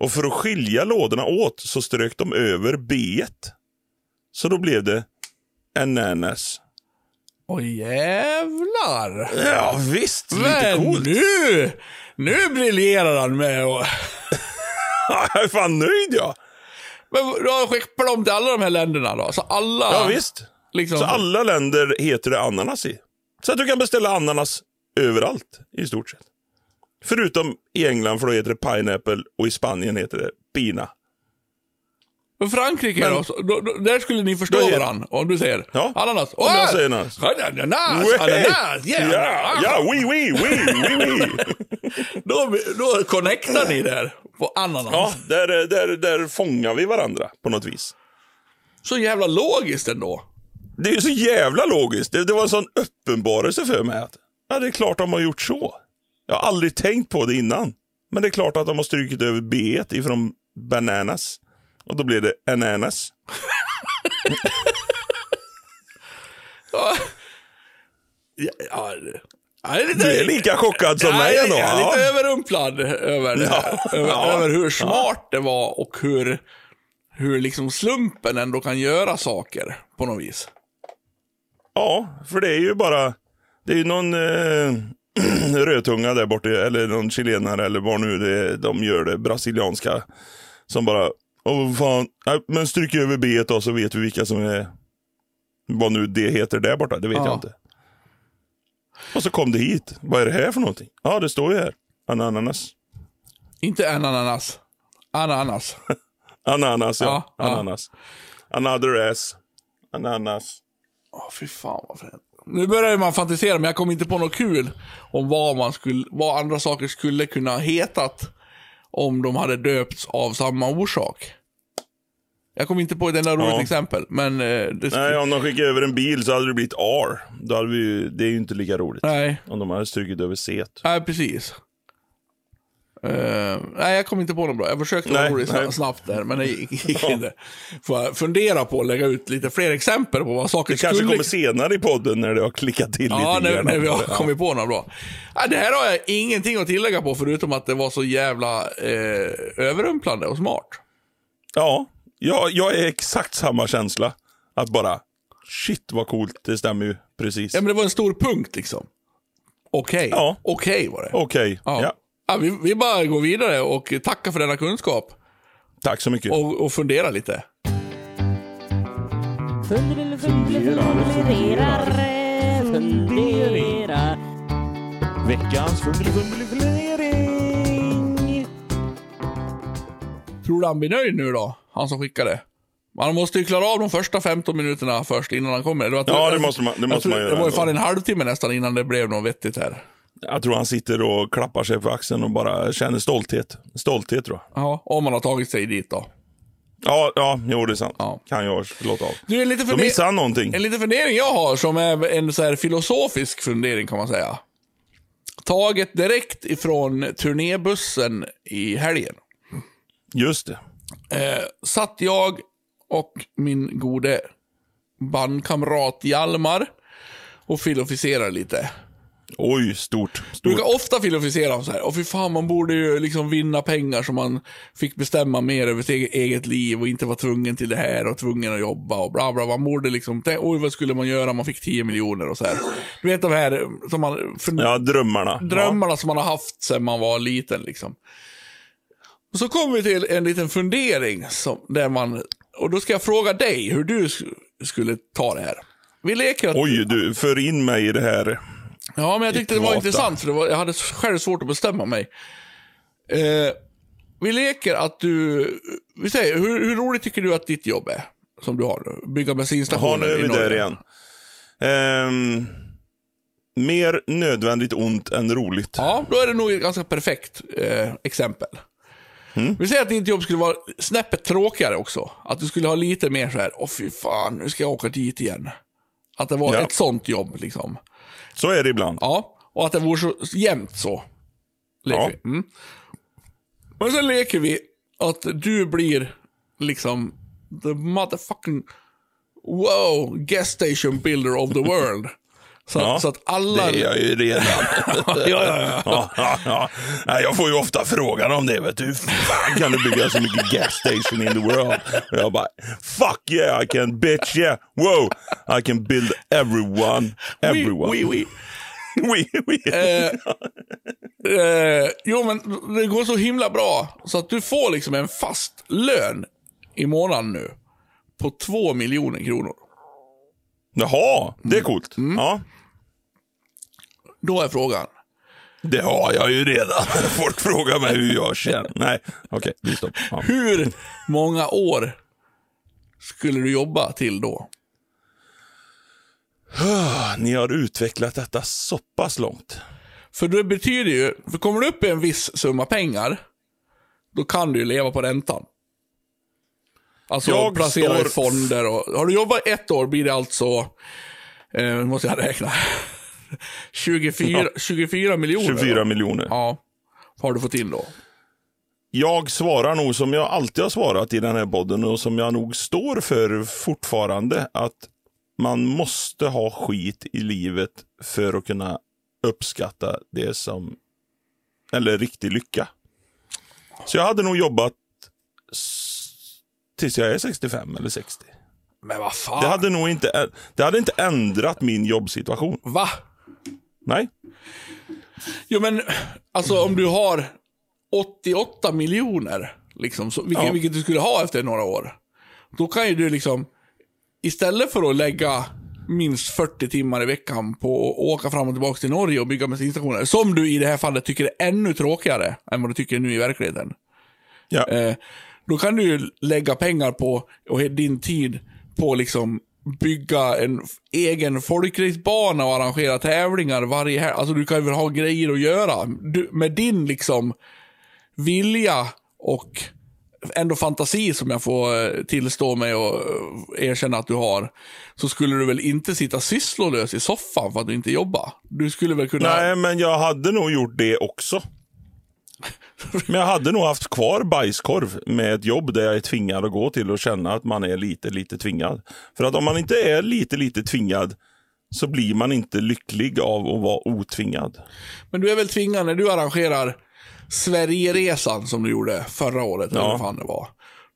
Och för att skilja lådorna åt så strök de över b Så då blev det ananas. Åh jävlar. Ja visst, lite Men coolt. nu, nu briljerar han med och... Jag är fan nöjd jag. Men då skickar de till alla de här länderna då? Så alla... Ja visst. Liksom, Så alla länder heter det ananas i. Så att du kan beställa ananas överallt i stort sett. Förutom i England för då heter det pineapple och i Spanien heter det pina. Men Frankrike Men- då, då, då? Där skulle ni förstå är- varandra om du säger Ja. ananas. Om jag säger ananas. Ananas, ananas, yeah. Ja, ja, oui, oui, oui, oui, oui. Då, då connectar ni där på ananas. Ja, där, där, där fångar vi varandra på något vis. Så jävla logiskt ändå. Det är så jävla logiskt. Det, det var en sån uppenbarelse för mig att ja, det är klart de har gjort så. Jag har aldrig tänkt på det innan. Men det är klart att de har strukit över b ifrån bananas. Och då blir det ananas. Ja. Ja, ja, Du är lika chockad som jag mig ändå. jag är Ja. lite överrumplad över, det här. Ja. över, Ja. över hur smart det var och hur, hur liksom slumpen ändå kan göra saker på något vis. ja, för det är ju bara... Det är ju någon eh, rödtunga där borta, eller någon chilenare eller vad nu det är, de gör det, brasilianska Som bara, åh fan, Nej, men stryk över B då så vet vi vilka som är, vad nu det heter där borta, det vet Ja. jag inte. Och så kom det hit. Vad är det här för någonting? Ja, det står ju här. Ananas. Inte en ananas. Ananas. Ananas, ja. Ja, ja. Ananas. Another ass. Ananas. Åh, fy fan vad fränt. Nu börjar man fantisera, men jag kom inte på något kul om vad, man skulle, vad andra saker skulle kunna ha hetat om de hade döpts av samma orsak. Jag kom inte på ett enda roligt Ja. exempel, men... eh, Det Nej, om de skickade över en bil så hade det blivit R. Då hade vi ju, det är ju inte lika roligt. nej, Om de hade strukit över C. nej, precis. Eh, nej, jag kom inte på något bra. Jag försökte vara Nej, rolig nej. sna- snabbt där, men det gick, gick inte. Får jag fundera på att lägga ut lite fler exempel på vad saker Det kanske skulle kommer senare i podden när det har klickat till Ja, lite när, grann. när vi har Ja. kommit på något bra. Ja, det här har jag ingenting att tillägga på förutom att det var så jävla eh, överrumplande och smart. Ja, jag, jag är exakt samma känsla. Att bara, shit vad coolt, det stämmer ju precis. Ja, men det var en stor punkt liksom. Okej. Ja. Okej var det. Okej, Ja. ja. Ja, vi, vi bara går vidare och tackar för denna kunskap. Tack så mycket. Och, och fundera lite. Funderar, funderar, funderar. Veckans fundering. Tror du han blir nöjd nu då? Han som skickade. Man måste ju klara av de första 15 minuterna först innan han kommer. Det var, Ja, det måste man- det måste man göra Det var ju fan en halvtimme nästan innan det blev något vettigt här. Jag tror han sitter och klappar sig på axeln och bara känner stolthet. Stolthet tror jag. Ja, om man har tagit sig dit då. Ja, ja, jo det är sant. Ja. Kan jag låta av. Du, en liten, Då missar han någonting. en liten fundering jag har som är en så här filosofisk fundering kan man säga. Taget direkt ifrån turnébussen i helgen. Just det. Eh, satt jag och min gode bandkamrat Hjalmar och filosoferade lite. Oj, stort. Stort. brukar ofta filosofera om så här, och fy fan man borde ju liksom vinna pengar så man fick bestämma mer över sitt eget- liv och inte vara tvungen till det här och tvungen att jobba och bla bla. Man borde liksom, oj vad skulle man göra om man fick 10 miljoner och så här. Du vet de här som man, fun- Ja, drömmarna. drömmarna som man har haft sedan man var liten liksom. Och så kommer vi till en liten fundering som, där man, och då ska jag fråga dig hur du sk- skulle ta det här. Vi leker att Ja. Oj, du för in mig i det här. Ja, men jag tyckte det var intressant för det var, jag hade själv svårt att bestämma mig. Eh, vi leker att du, vi säger, hur, hur roligt tycker du att ditt jobb är? Som du har bygga Jaha, bensinstationer nu är vi där igen. Ehm, mer nödvändigt ont än roligt. Ja, då är det nog ett ganska perfekt eh, exempel. Vi säger att ditt jobb skulle vara snäppet tråkigare också. Att du skulle ha lite mer så här, åh fy fan, nu ska jag åka dit igen. Att det var Ja. ett sånt jobb liksom. Så är det ibland. Ja, och att det vore så jämnt så. Leker Ja. vi. Mm. Men sen leker vi att du blir liksom the motherfucking wow, gas station builder of the world. Så, Ja, så att alla... Det är jag ju redan. ja, ja, ja. ja, ja, ja. Jag får ju ofta frågan om det. Vet du. Hur fan kan du bygga så mycket gas station in the world? Och jag bara, fuck yeah I can bitch yeah. Wow, I can build everyone. Everyone. Oui, oui, Oui, oui. Eh, eh, jo, men det går så himla bra. Så att du får liksom en fast lön i månaden nu. På två miljoner kronor. Jaha, det är coolt. Ja, Då är frågan. det har jag ju redan. Folk frågar mig hur jag känner. Nej, okej, okay, stopp. Ja. Hur många år skulle du jobba till då? Ni har utvecklat detta så pass långt. För det betyder ju, för kommer du upp i en viss summa pengar, då kan du ju leva på räntan. Alltså Jag placera i står- fonder och, har du jobbat ett år blir det alltså, eh, måste jag räkna, 24, 24 miljoner. 24 då. miljoner. Ja, har du fått in då. Jag svarar nog som jag alltid har svarat i den här podden och som jag nog står för fortfarande. Att man måste ha skit i livet för att kunna uppskatta det som, eller riktig lycka. Så jag hade nog jobbat tills jag är 65 eller 60. Men vad fan. Det hade nog inte, det hade inte ändrat min jobbsituation. Va? Nej. Jo men, alltså om du har 88 miljoner liksom, så, vilket, Ja. vilket du skulle ha efter några år. Då kan ju du liksom, istället för att lägga minst 40 timmar i veckan på att åka fram och tillbaka till Norge och bygga bensinstationer, som du i det här fallet tycker är ännu tråkigare än vad du tycker nu i verkligheten. Ja. Eh, då kan du ju lägga pengar på, och din tid på liksom bygga en egen folkracebana och arrangera tävlingar varje helg. Alltså du kan väl ha grejer att göra. Du, med din liksom vilja och ändå fantasi som jag får eh, tillstå mig och eh, erkänna att du har, så skulle du väl inte sitta sysslolös i soffan för att du inte jobbar? Du skulle väl kunna... Nej, men jag hade nog gjort det också. Men jag hade nog haft kvar bajskorv med ett jobb där jag är tvingad att gå till och känna att man är lite, lite tvingad. För att om man inte är lite, lite tvingad så blir man inte lycklig av att vara otvingad. Men du är väl tvingad när du arrangerar Sverigeresan som du gjorde förra året, eller Ja. vad fan det var.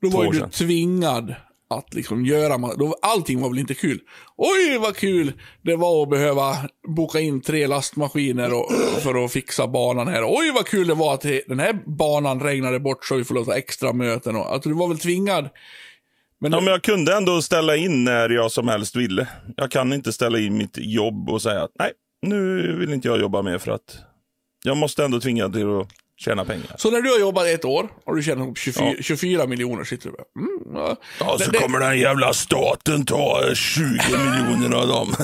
Då var ju du tvingad att liksom göra, då, allting var väl inte kul. Oj vad kul det var att behöva boka in tre lastmaskiner och, för att fixa banan här. Oj vad kul det var att den här banan regnade bort så vi får låta extra möten. Och, att du var väl tvingad. Men, Ja, men jag kunde ändå ställa in när jag som helst ville. Jag kan inte ställa in mitt jobb och säga att nej, nu vill inte jag jobba mer för att jag måste ändå tvinga till att tjäna pengar. Så när du har jobbat ett år och du tjänar ihop 24, Ja. 24 miljoner sitter du bara, mm, ja. Ja, så Det- det- kommer den jävla staten ta eh, 20 miljoner av dem.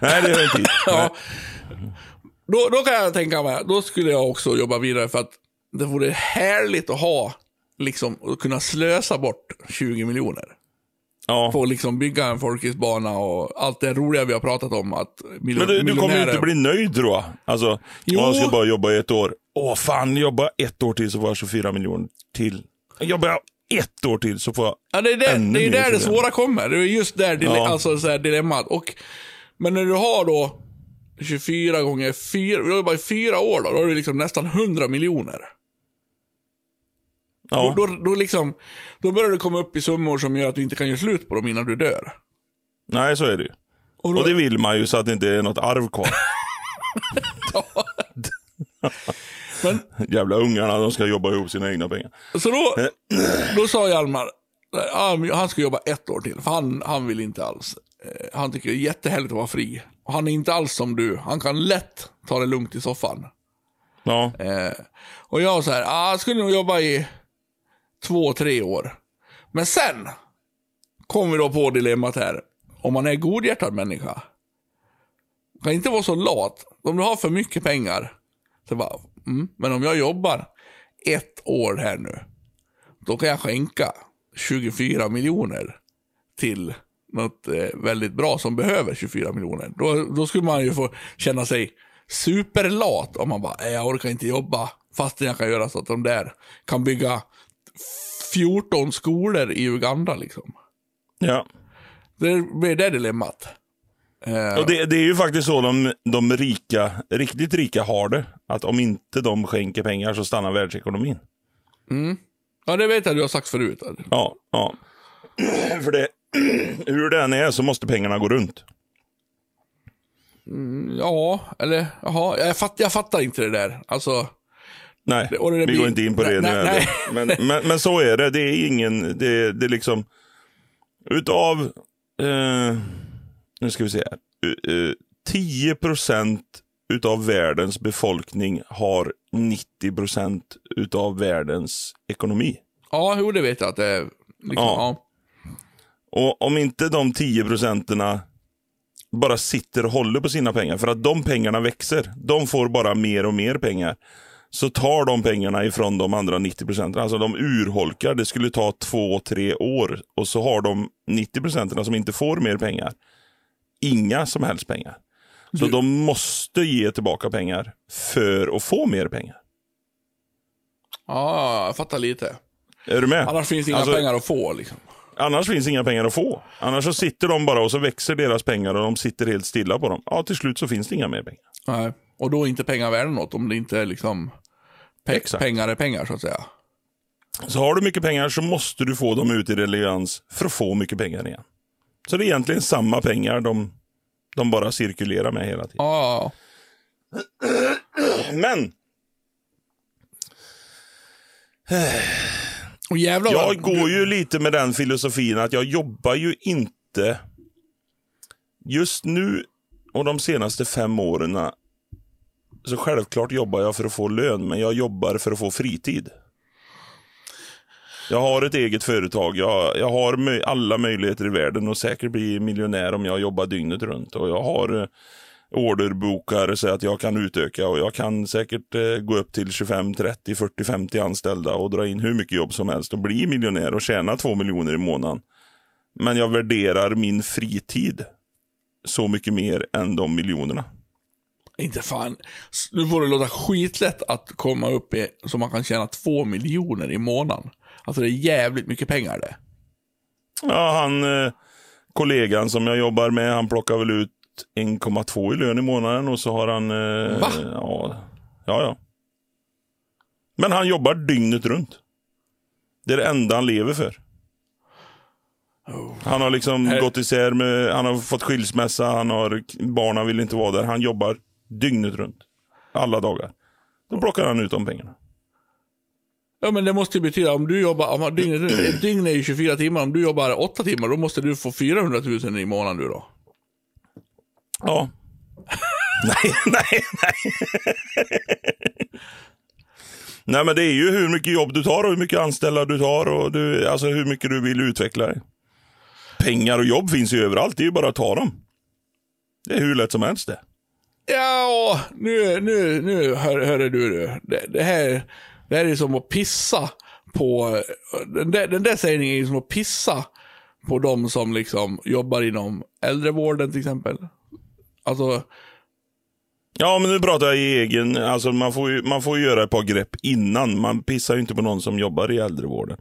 Nej, det är inte. Ja. Då, då kan jag tänka mig, då skulle jag också jobba vidare för att det vore härligt att ha, liksom, att kunna slösa bort 20 miljoner. Ja. Att liksom bygga en folkisbana och allt det roliga vi har pratat om. Att mil- Men du, du kommer ju inte bli nöjd jag. Alltså, Jo. jag ska bara jobba i ett år. Åh fan, jobba ett år till så får jag 24 miljoner till. Jobbar jag ett år till så får jag Ja, det är, där, det, är där det svåra kommer. Det är just där dile- Ja. alltså, så här, dilemmat. Och, men när du har då 24 gånger 4, du har jobbat i fyra år då, då har du liksom nästan 100 miljoner. Ja. Då, då, då, liksom, då börjar du komma upp i summor som gör att du inte kan göra slut på dem innan du dör. Nej, så är det ju. Och då, Och det vill man ju så att det inte är något arv kvar. men, Jävla ungarna, de ska jobba ihop sina egna pengar. så då, då sa Hjalmar, han ska jobba ett år till, för han, han vill inte alls. Eh, Han tycker det är jättehärligt att vara fri. Och han är inte alls som du. Han kan lätt ta det lugnt i soffan. Ja, Eh, och jag så här, ah, skulle nog jobba i två, tre år. Men sen kom vi då på dilemmat här. Om man är godhjärtad människa. Kan inte vara så lat. Om du har för mycket pengar. Så bara, mm, men om jag jobbar ett år här nu. Då kan jag skänka 24 miljoner till något eh, väldigt bra som behöver 24 miljoner. Då, då skulle man ju få känna sig superlat om man bara, jag orkar inte jobba fastän jag kan göra så att de där kan bygga 14 skolor i Uganda liksom. ja. Det blir det dilemmat. Eh, Och det, det är ju faktiskt så de, de rika, riktigt rika har det. Att om inte de skänker pengar så stannar världsekonomin. ja, det vet jag du har sagt förut. Ja, ja. För det, hur det än är så måste pengarna gå runt. Ja, eller jaha, jag, fatt, jag fattar inte det där. Alltså, Nej, vi blir- går inte in på det Nej, nu nej. Men, men, men så är det. Det är ingen, det, det är liksom, utav, eh, nu ska vi se här. Uh, uh, 10 procent utav världens befolkning har 90 procent utav världens ekonomi. ja, jo, det vet jag att det är. Liksom, Ja. ja. Och om inte de 10 procenterna bara sitter och håller på sina pengar, för att de pengarna växer. De får bara mer och mer pengar. Så tar de pengarna ifrån de andra 90 procenten. Alltså de urholkar. Det skulle ta två, tre år. Och så har de 90 procenten som inte får mer pengar. Inga som helst pengar. Så Du- de måste ge tillbaka pengar för att få mer pengar. ja, jag fattar lite. Är du med? Annars finns inga Alltså- pengar att få liksom. Annars finns inga pengar att få. Annars så sitter de bara och så växer deras pengar och de sitter helt stilla på dem. Ja, till slut så finns det inga mer pengar. Nej. Och då är inte pengar värda något om det inte är liksom pe- Exakt. pengar är pengar så att säga. Så har du mycket pengar så måste du få dem ut i relevans för att få mycket pengar igen. Så det är egentligen samma pengar de, de bara cirkulerar med hela tiden. Ja, Men Och jävlar jag går ju lite med den filosofin att jag jobbar ju inte just nu och de senaste fem åren. Så självklart jobbar jag för att få lön, men jag jobbar för att få fritid. Jag har ett eget företag. Jag, jag har möj- alla möjligheter i världen att säkert bli miljonär om jag jobbar dygnet runt. Och jag har eh, orderbokare så att jag kan utöka och jag kan säkert eh, gå upp till 25, 30, 40, 50 anställda och dra in hur mycket jobb som helst och bli miljonär och tjäna två miljoner i månaden. Men jag värderar min fritid så mycket mer än de miljonerna. Inte fan. Nu får det låta skitlätt att komma upp i så man kan tjäna två miljoner i månaden. Alltså det är jävligt mycket pengar det. Ja, han, eh, kollegan som jag jobbar med, han plockar väl ut 1,2 i lön i månaden och så har han... Eh, Va? Ja, ja, ja. Men han jobbar dygnet runt. Det är det enda han lever för. Han har liksom Här- gått isär med, han har fått skilsmässa, han har, barnen vill inte vara där. Han jobbar dygnet runt. Alla dagar. Då plockar han ut de pengarna. Ja men det måste ju betyda, om du jobbar, om dygnet, ett dygn är ju 24 timmar, om du jobbar 8 timmar, då måste du få 400 000 i månaden du då. Ja. nej, nej, nej. nej, men det är ju hur mycket jobb du tar och hur mycket anställda du tar och du, alltså hur mycket du vill utveckla dig. Pengar och jobb finns ju överallt, det är ju bara att ta dem. Det är hur lätt som helst det. Ja, nu, nu, nu hör, hörru du, du. Det, det, här, det här är som att pissa på, den där, den där sägningen är som att pissa på de som liksom jobbar inom äldrevården till exempel. Alltså, Ja, men nu pratar jag i egen, alltså man får ju, man får ju göra ett par grepp innan. Man pissar ju inte på någon som jobbar i äldrevården.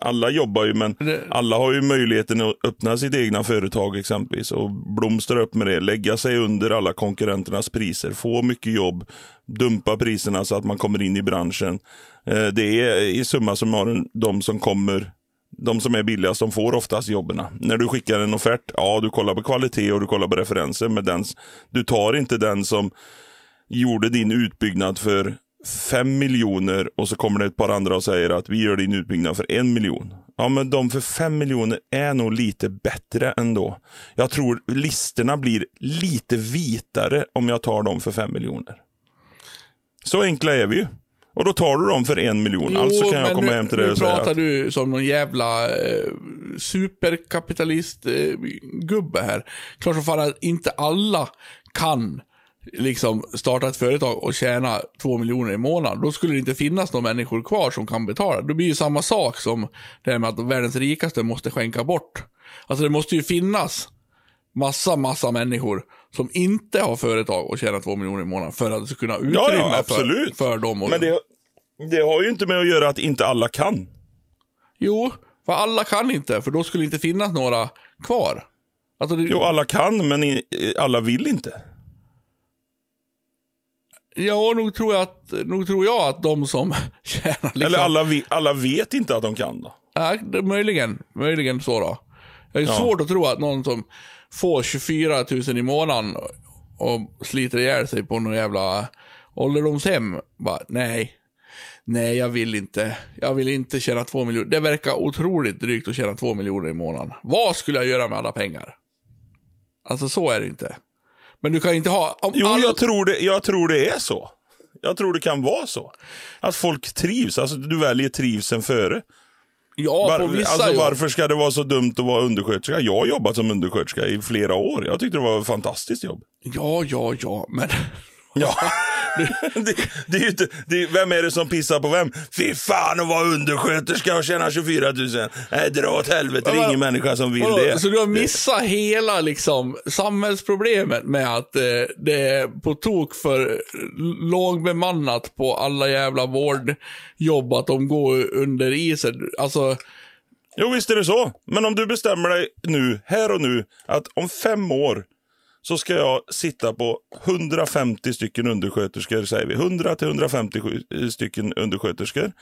Alla jobbar ju, men alla har ju möjligheten att öppna sitt egna företag exempelvis och blomstra upp med det. Lägga sig under alla konkurrenternas priser, få mycket jobb, dumpa priserna så att man kommer in i branschen. Eh, Det är i summa summarum de som kommer de som är billigast, de får oftast jobben. När du skickar en offert, ja du kollar på kvalitet och du kollar på referenser, men den, du tar inte den som gjorde din utbyggnad för fem miljoner och så kommer det ett par andra och säger att vi gör din utbyggnad för en miljon. Ja, men de för fem miljoner är nog lite bättre ändå. Jag tror listorna blir lite vitare om jag tar dem för fem miljoner. Så enkla är vi ju. Och då tar du dem för en miljon. alltså kan jag komma nu, hem till dig nu och säga pratar att, du som någon jävla eh, superkapitalist-gubbe här. Klart som fan att inte alla kan liksom starta ett företag och tjäna två miljoner i månaden. Då skulle det inte finnas några människor kvar som kan betala. Det blir ju samma sak som det här med att världens rikaste måste skänka bort. Alltså det måste ju finnas massa, massa människor som inte har företag och tjänar två miljoner i månaden för att det ska kunna utrymme Ja, ja. För, för dem. Men det, det har ju inte med att göra att inte alla kan. Jo, för alla kan inte, för då skulle det inte finnas några kvar. Alltså det, Jo, alla kan, men alla vill inte. Ja, nog tror, jag att, nog tror jag att de som tjänar liksom... Eller alla, vi, alla vet inte att de kan. Då. Ja, möjligen, möjligen så då. Det är Ja. svårt att tro att någon som får 24 000 i månaden och sliter ihjäl sig på någon jävla ålderdomshem. Bara, nej. Nej, jag vill inte. Jag vill inte tjäna två miljoner. Det verkar otroligt drygt att tjäna två miljoner i månaden. Vad skulle jag göra med alla pengar? Alltså så är det inte. Men du kan inte ha... Om Jo, all- jag, tror det, jag tror det är så. Jag tror det kan vara så. Att folk trivs. Alltså du väljer trivseln före. Ja, Var, på vissa alltså, jobb. varför ska det vara så dumt att vara undersköterska? Jag har jobbat som undersköterska i flera år. Jag tyckte det var ett fantastiskt jobb. Ja, ja, ja, men... Ja. det, det är inte, det, vem är det som pissar på vem? Fy fan att vara undersköterska och tjäna 24 000. Nej, dra åt helvete. Det är ingen människa som vill det. Så du har missat hela liksom, samhällsproblemet med att eh, det är på tok för lågbemannat på alla jävla vårdjobb, att de går under isen. Alltså, Jo, visst är det så. Men om du bestämmer dig nu, här och nu, att om fem år så ska jag sitta på 150 stycken undersköterskor, säger vi. 100 till 150 eh, stycken undersköterskor.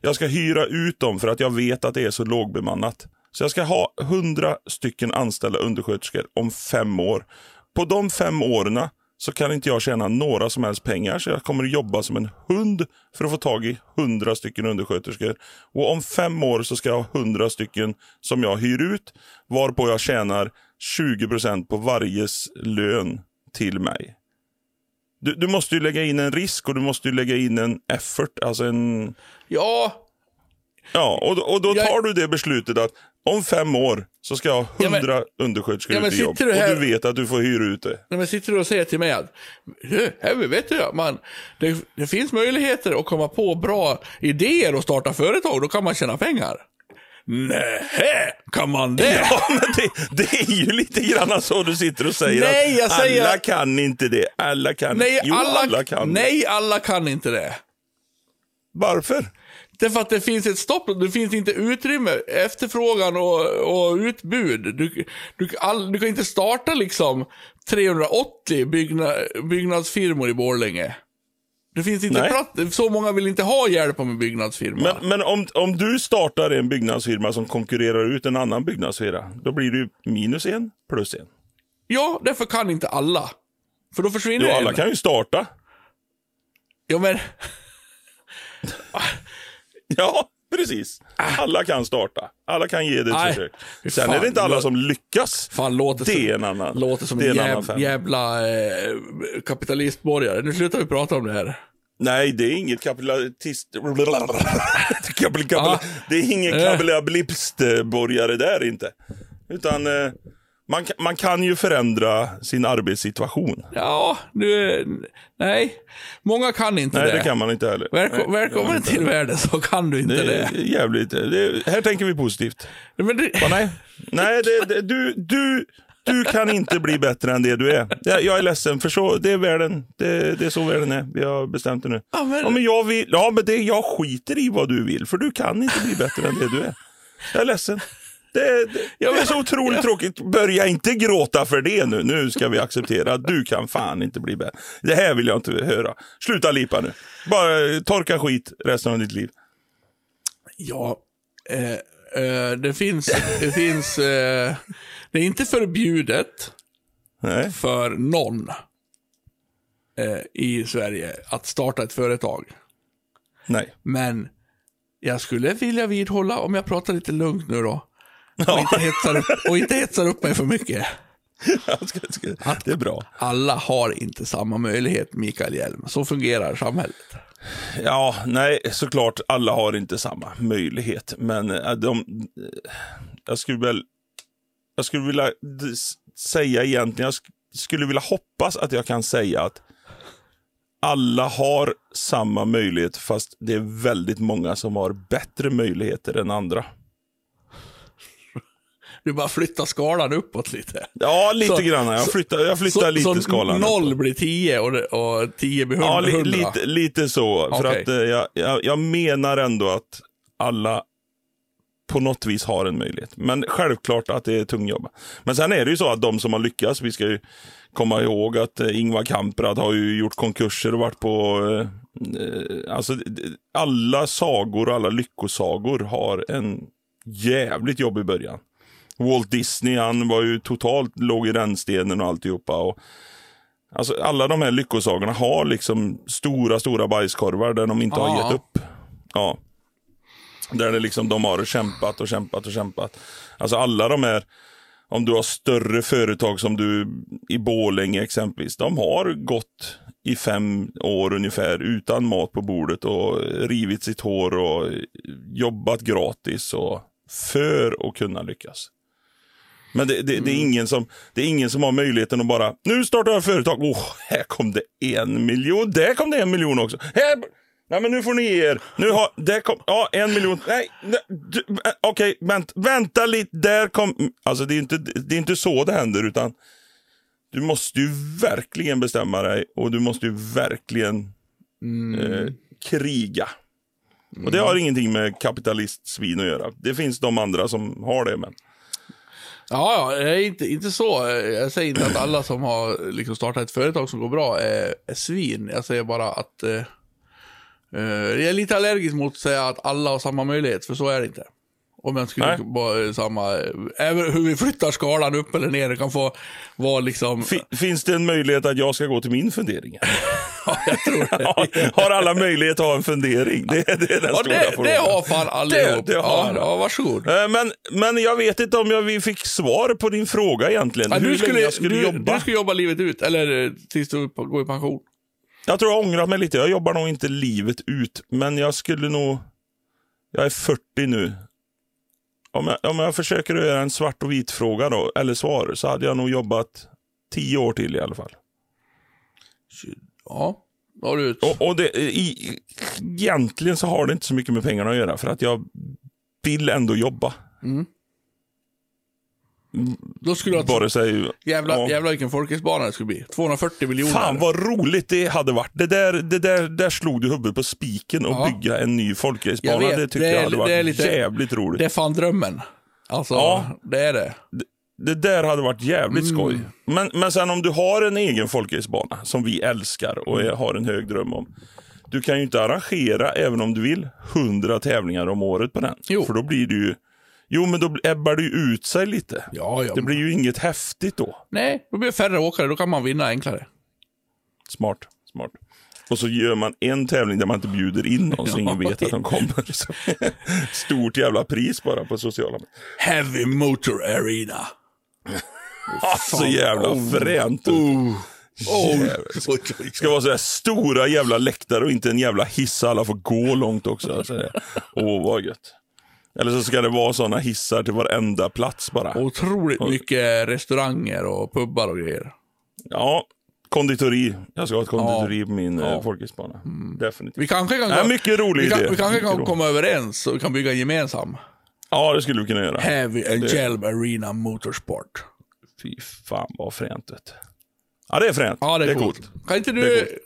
Jag ska hyra ut dem för att jag vet att det är så lågbemannat. Så jag ska ha 100 stycken anställda undersköterskor om fem år. På de fem åren så kan inte jag tjäna några som helst pengar. Så jag kommer att jobba som en hund för att få tag i 100 stycken undersköterskor. Och om fem år så ska jag ha 100 stycken som jag hyr ut. Varpå jag tjänar 20% på varjes lön till mig. Du, du måste ju lägga in en risk och du måste ju lägga in en effort. Alltså en... Ja, Ja, och, då- och då Jag- tar du det beslutet att om fem år så ska jag ha Ja, men- 100 undersköterskor Ja, men ute i jobb. du här- Och du vet att du får hyra ut det. när man sitter och säger till mig att "Du, här, vet du, man, det, det finns möjligheter att komma på bra idéer och starta företag, då kan man tjäna pengar. Nej, kan man det? Ja, men det, det är ju lite grann så du sitter och säger Nej, att jag säger- alla kan inte det. Alla kan Nej, Jo, alla, alla kan nej, alla kan inte det. Varför? Därför att det finns ett stopp, det finns inte utrymme, efterfrågan och, och utbud. Du, du, all, du kan inte starta liksom 380 bygna, byggnadsfirmor i Borlänge. Det finns inte plats, så många vill inte ha hjälp av en byggnadsfirma. Men, men om, om du startar en byggnadsfirma som konkurrerar ut en annan byggnadsfirma, då blir det minus en plus en. Ja, därför kan inte alla. För då försvinner Jo, en. alla kan ju starta. Ja, men Ja, precis. Alla kan starta. Alla kan ge det ett Nej, försök. Sen fan, är det inte alla som lyckas. fan låter Det som, är en annan. låter som en en jäv, jävla eh, kapitalistborgare. Nu slutar vi prata om det här. Nej, det är inget kapitalist... Ah. Det är ingen Eh. kapitalistborgare där inte. Utan eh, man, man kan ju förändra sin arbetssituation. Ja, du, nej. Många kan inte Nej, det. det kan man inte heller. Välko- Nej, välkommen till världen så kan du inte Det det. är jävligt. Det är, här tänker vi positivt. Men det Va, nej, nej det, det, du, du, du kan inte bli bättre än det du är. Jag, jag är ledsen, för så, det är världen. Det, det är så världen är. Vi har bestämt det nu. Ja, men- Ja, men jag, vill, ja, men det, jag skiter i vad du vill, för du kan inte bli bättre än det du är. Jag är ledsen. Det, det, det är så otroligt tråkigt. Börja inte gråta för det nu. Nu ska vi acceptera att du kan fan inte bli bättre. Det här vill jag inte höra. Sluta lipa nu. Bara torka skit resten av ditt liv. Ja, eh, eh, det finns, det finns, eh, det är inte förbjudet Nej. för någon eh, i Sverige att starta ett företag. Nej. Men jag skulle vilja vidhålla, om jag pratar lite lugnt nu då, och inte hetsar upp, och inte hetsar upp mig för mycket. Ska, det är bra. Alla har inte samma möjlighet, Mikael Hjelm. Så fungerar samhället. Ja, nej, såklart alla har inte samma möjlighet. Men eh, de, jag skulle väl, jag skulle vilja säga egentligen, jag sk- skulle vilja hoppas att jag kan säga att alla har samma möjlighet fast det är väldigt många som har bättre möjligheter än andra. Du bara flyttar skalan uppåt lite. Ja, lite Så- grann. Jag så- flyttar, jag flyttar lite så skalan. noll blir tio och, och tio blir Ja, hundra. li, lite, lite så. För Okej. att eh, jag, jag, jag menar ändå att alla på något vis har en möjlighet. Men självklart att det är tungjobb. Men sen är det ju så att de som har lyckats, vi ska ju komma ihåg att eh, Ingvar Kamprad har ju gjort konkurser och varit på... Eh, eh, alltså, alla sagor och alla lyckosagor har en jävligt jobbig början. Walt Disney, han var ju totalt, låg i rännstenen och alltihopa. Och, Alltså alla de här lyckosagorna har liksom stora, stora bajskorvar där de inte har Ja. gett upp. Ja. Där det liksom, de har kämpat och kämpat och kämpat. Alltså alla de här, om du har större företag som du i Borlänge exempelvis, de har gått i fem år ungefär utan mat på bordet och rivit sitt hår och jobbat gratis och för att kunna lyckas. Men det, det, det, är ingen som, det är ingen som har möjligheten att bara, nu startar jag företag. Åh, här kom det en miljon. Där kom det en miljon också. Här, nej men nu får ni ge er. Nu har, där kom, ja en miljon. Nej, nej, äh, okej, vänt, vänta lite. Där kom, alltså det är inte, det är inte så det händer utan du måste ju verkligen bestämma dig och du måste ju verkligen eh, kriga. Och det har ingenting med kapitalistsvin att göra. Det finns de andra som har det men. Ja, ja, inte, inte så. Jag säger inte att alla som har liksom startat ett företag som går bra är, är svin. Jag säger bara att eh, eh jag är lite allergisk mot att säga att alla har samma möjlighet, för så är det inte. Om jag skulle vara samma, även hur vi flyttar skalan upp eller ner, det kan få vara liksom, Fi- Finns det en möjlighet att jag ska gå till min fundering? ja, jag tror det. har, har alla möjlighet att ha en fundering? Det, det är den Ja, stora det, frågan. det har fan allihop. Det- det har ja, ja, varsågod. Eh, Men, men jag vet inte om jag, vi fick svar på din fråga egentligen. Ja, hur du, skulle, länge jag skulle du, jobba. du ska jobba livet ut, eller eh, tills du går i pension. Jag tror jag ångrar mig lite. Jag jobbar nog inte livet ut, men jag skulle nog... Jag är 40 nu. Om jag, om jag försöker göra en svart och vit fråga då, eller svar, så hade jag nog jobbat 10 år till i alla fall. Ja, då har du ut. Och, och det, i, egentligen så har det inte så mycket med pengarna att göra, för att jag vill ändå jobba. Då skulle ha Vare sig... Jävlar, ja. jävlar vilken folkhetsbana det skulle bli. 240 miljoner. Fan vad roligt det hade varit. Det där, det där, där slog du huvudet på spiken och Ja. bygga en ny folkracerbana. Jag vet, Det tycker det är- jag hade varit det är lite- jävligt roligt. Det är fan drömmen. Alltså, Ja. det är det. Det där hade varit jävligt Mm. skoj. Men, men sen om du har en egen folkracerbana som vi älskar och är, har en hög dröm om. Du kan ju inte arrangera, även om du vill, 100 tävlingar om året på den. Jo. För då blir det ju... Jo, men då ebbar det ju ut sig lite. Ja, ja. Det blir ju inget häftigt då. Nej, då blir det färre åkare. Då kan man vinna enklare. Smart, smart. Och så gör man en tävling där man inte bjuder in någon så ingen vet att de kommer. Stort jävla pris bara på sociala medier. Heavy Motor Arena. Så jävla Oh. fränt. Oh. Oh. Ska vara så här stora jävla läktare och inte en jävla hiss alla får gå långt också. Åh, vad gött. Eller så ska det vara sådana hissar till varenda plats bara. Otroligt mycket restauranger och pubbar och grejer. Ja, konditori. Jag ska ha ett konditori på min ja. folkhögskola. Definitivt. Vi kanske kan, Ja, mycket rolig vi kan, idé. vi kanske kan komma överens och vi kan bygga en gemensam. Ja, det skulle vi kunna göra. Heavy and Jelm Arena Motorsport. Fy fan vad fränt. vet. Ja, det är fränt. Ja, det är, coolt. Kan inte Det är du...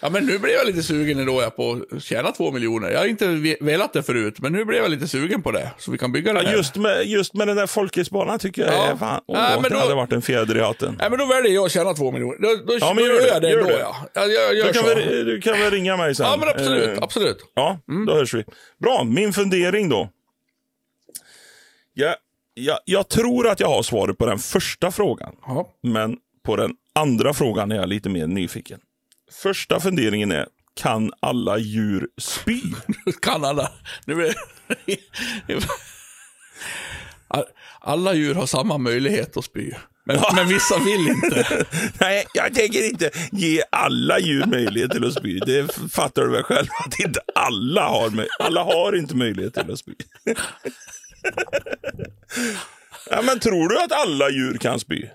Ja, men nu blev jag lite sugen ändå jag på att tjäna två miljoner. Jag har inte ve- velat det förut, men nu blev jag lite sugen på det. Så vi kan bygga den Ja, just, med, just med den där folkhögskolan tycker jag Ja. är fan, åh, Nej, men det då- hade varit en fjäder i hatten. Nej, men då väljer jag att tjäna två miljoner. Då, då, Ja, men då gör det. gör jag det Gör ändå, det. ja. Jag, jag gör Du kan, så. väl, du kan väl ringa mig sen? Ja, men absolut. Eh, absolut. Ja, då hörs vi. Bra, min fundering då. Ja, ja, jag tror att jag har svaret på den första frågan. Ja. Men på den andra frågan är jag lite mer nyfiken. Första funderingen är, kan alla djur spy? Kan alla. Nu Alla djur har samma möjlighet att spy. Men, men vissa vill inte. Nej, jag tänker inte ge alla djur möjlighet till att spy. Det fattar du väl själv att inte alla har Alla har inte möjlighet till att spy. ja, men tror du att alla djur kan spy?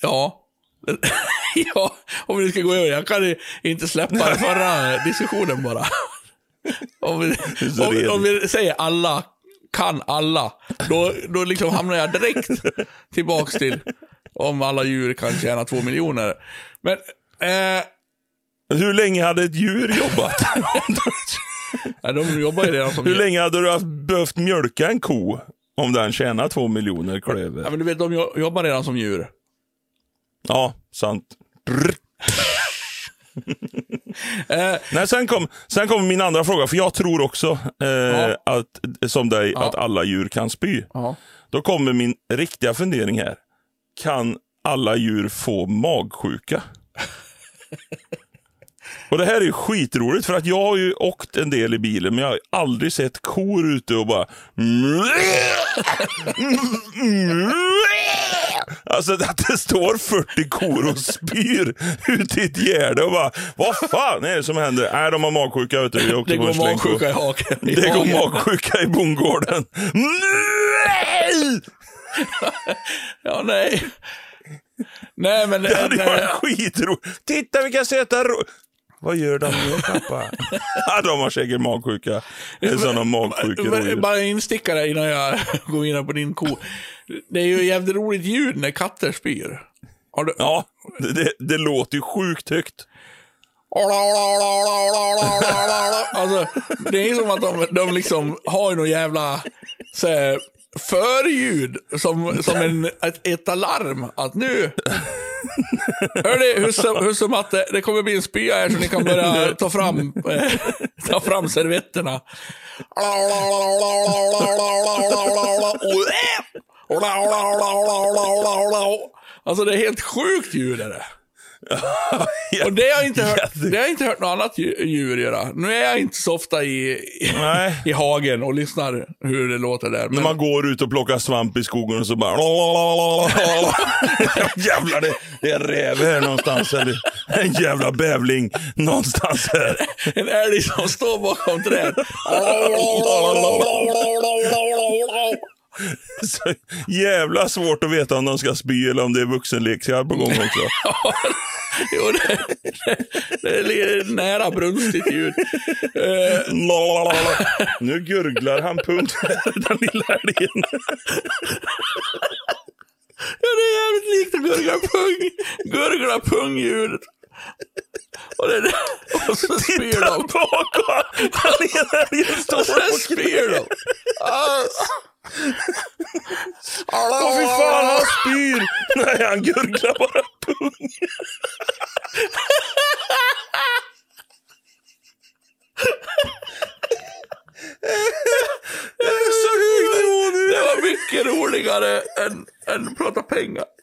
Ja. ja, om vi ska gå över. Jag kan inte släppa den förra diskussionen bara. Om vi, om, om vi säger alla kan alla, då, då liksom hamnar jag direkt tillbaks till om alla djur kan tjäna två miljoner. Men, eh, Hur länge hade ett djur jobbat? nej, de jobbar ju redan som Hur länge hade du behövt mjölka en ko om den tjänar två miljoner Ja, klöver? men du vet, de jo- jobbar redan som djur. Ja, sant. Eh, Nej, sen kom, sen kom min andra fråga, för jag tror också, eh, Ja. att, som dig, Ja. att alla djur kan spy. ja. Då kommer min riktiga fundering här. Kan alla djur få magsjuka? Och det här är skitroligt för att jag har ju åkt en del i bilen men jag har aldrig sett kor ute och bara Alltså att det står 40 kor och spyr ute i ett gärde och bara Vad fan är det som händer? Nej de har magsjuka vet du. Det går magsjuka i haken. Det går magsjuka i bondgården. Nej! Ja, nej. Nej, men... Det hade varit skitroligt. Titta vilka söta. Vad gör de nu pappa? de har säkert magsjuka. Det är sådana magsjuka. Bara en instickare innan jag går in på din ko. Det är ju jävligt roligt ljud när katter spyr. Du... Ja, det, det, det låter ju sjukt högt. Alltså, det är som att de, de liksom har någon jävla så här, förljud som, som en, ett, ett alarm. Att nu, Hörni, husse, husse och matte, det kommer bli en spya här så ni kan börja ta fram, eh, ta fram servetterna. Alltså det är helt sjukt ljud är det. Och det har jag inte hört, det har jag inte hört något annat dju- djur göra. Nu är jag inte så ofta i, i, i hagen och lyssnar hur det låter där. När Men, man går ut och plockar svamp i skogen och så bara... Jävlar, det, det är räv här någonstans. Eller en jävla bävling någonstans här. en älg som står bakom träd. Så jävla svårt att veta om de ska spy eller om det är vuxenleksaker på gång också. jo, det, det, det är nära brunstigt ljud. Eh, Nu gurglar han punkt den lilla älgen. Ja, det är jävligt likt att gurgla pung. Gurgla pungljudet. Och, det, och så spyr Titta de. bakom! Den lilla älgen står Och spyr de. Åh fy fan, han spyr! Nej, han gurglar bara pung. Det är så hög nu. Det var mycket roligare än, än att prata pengar.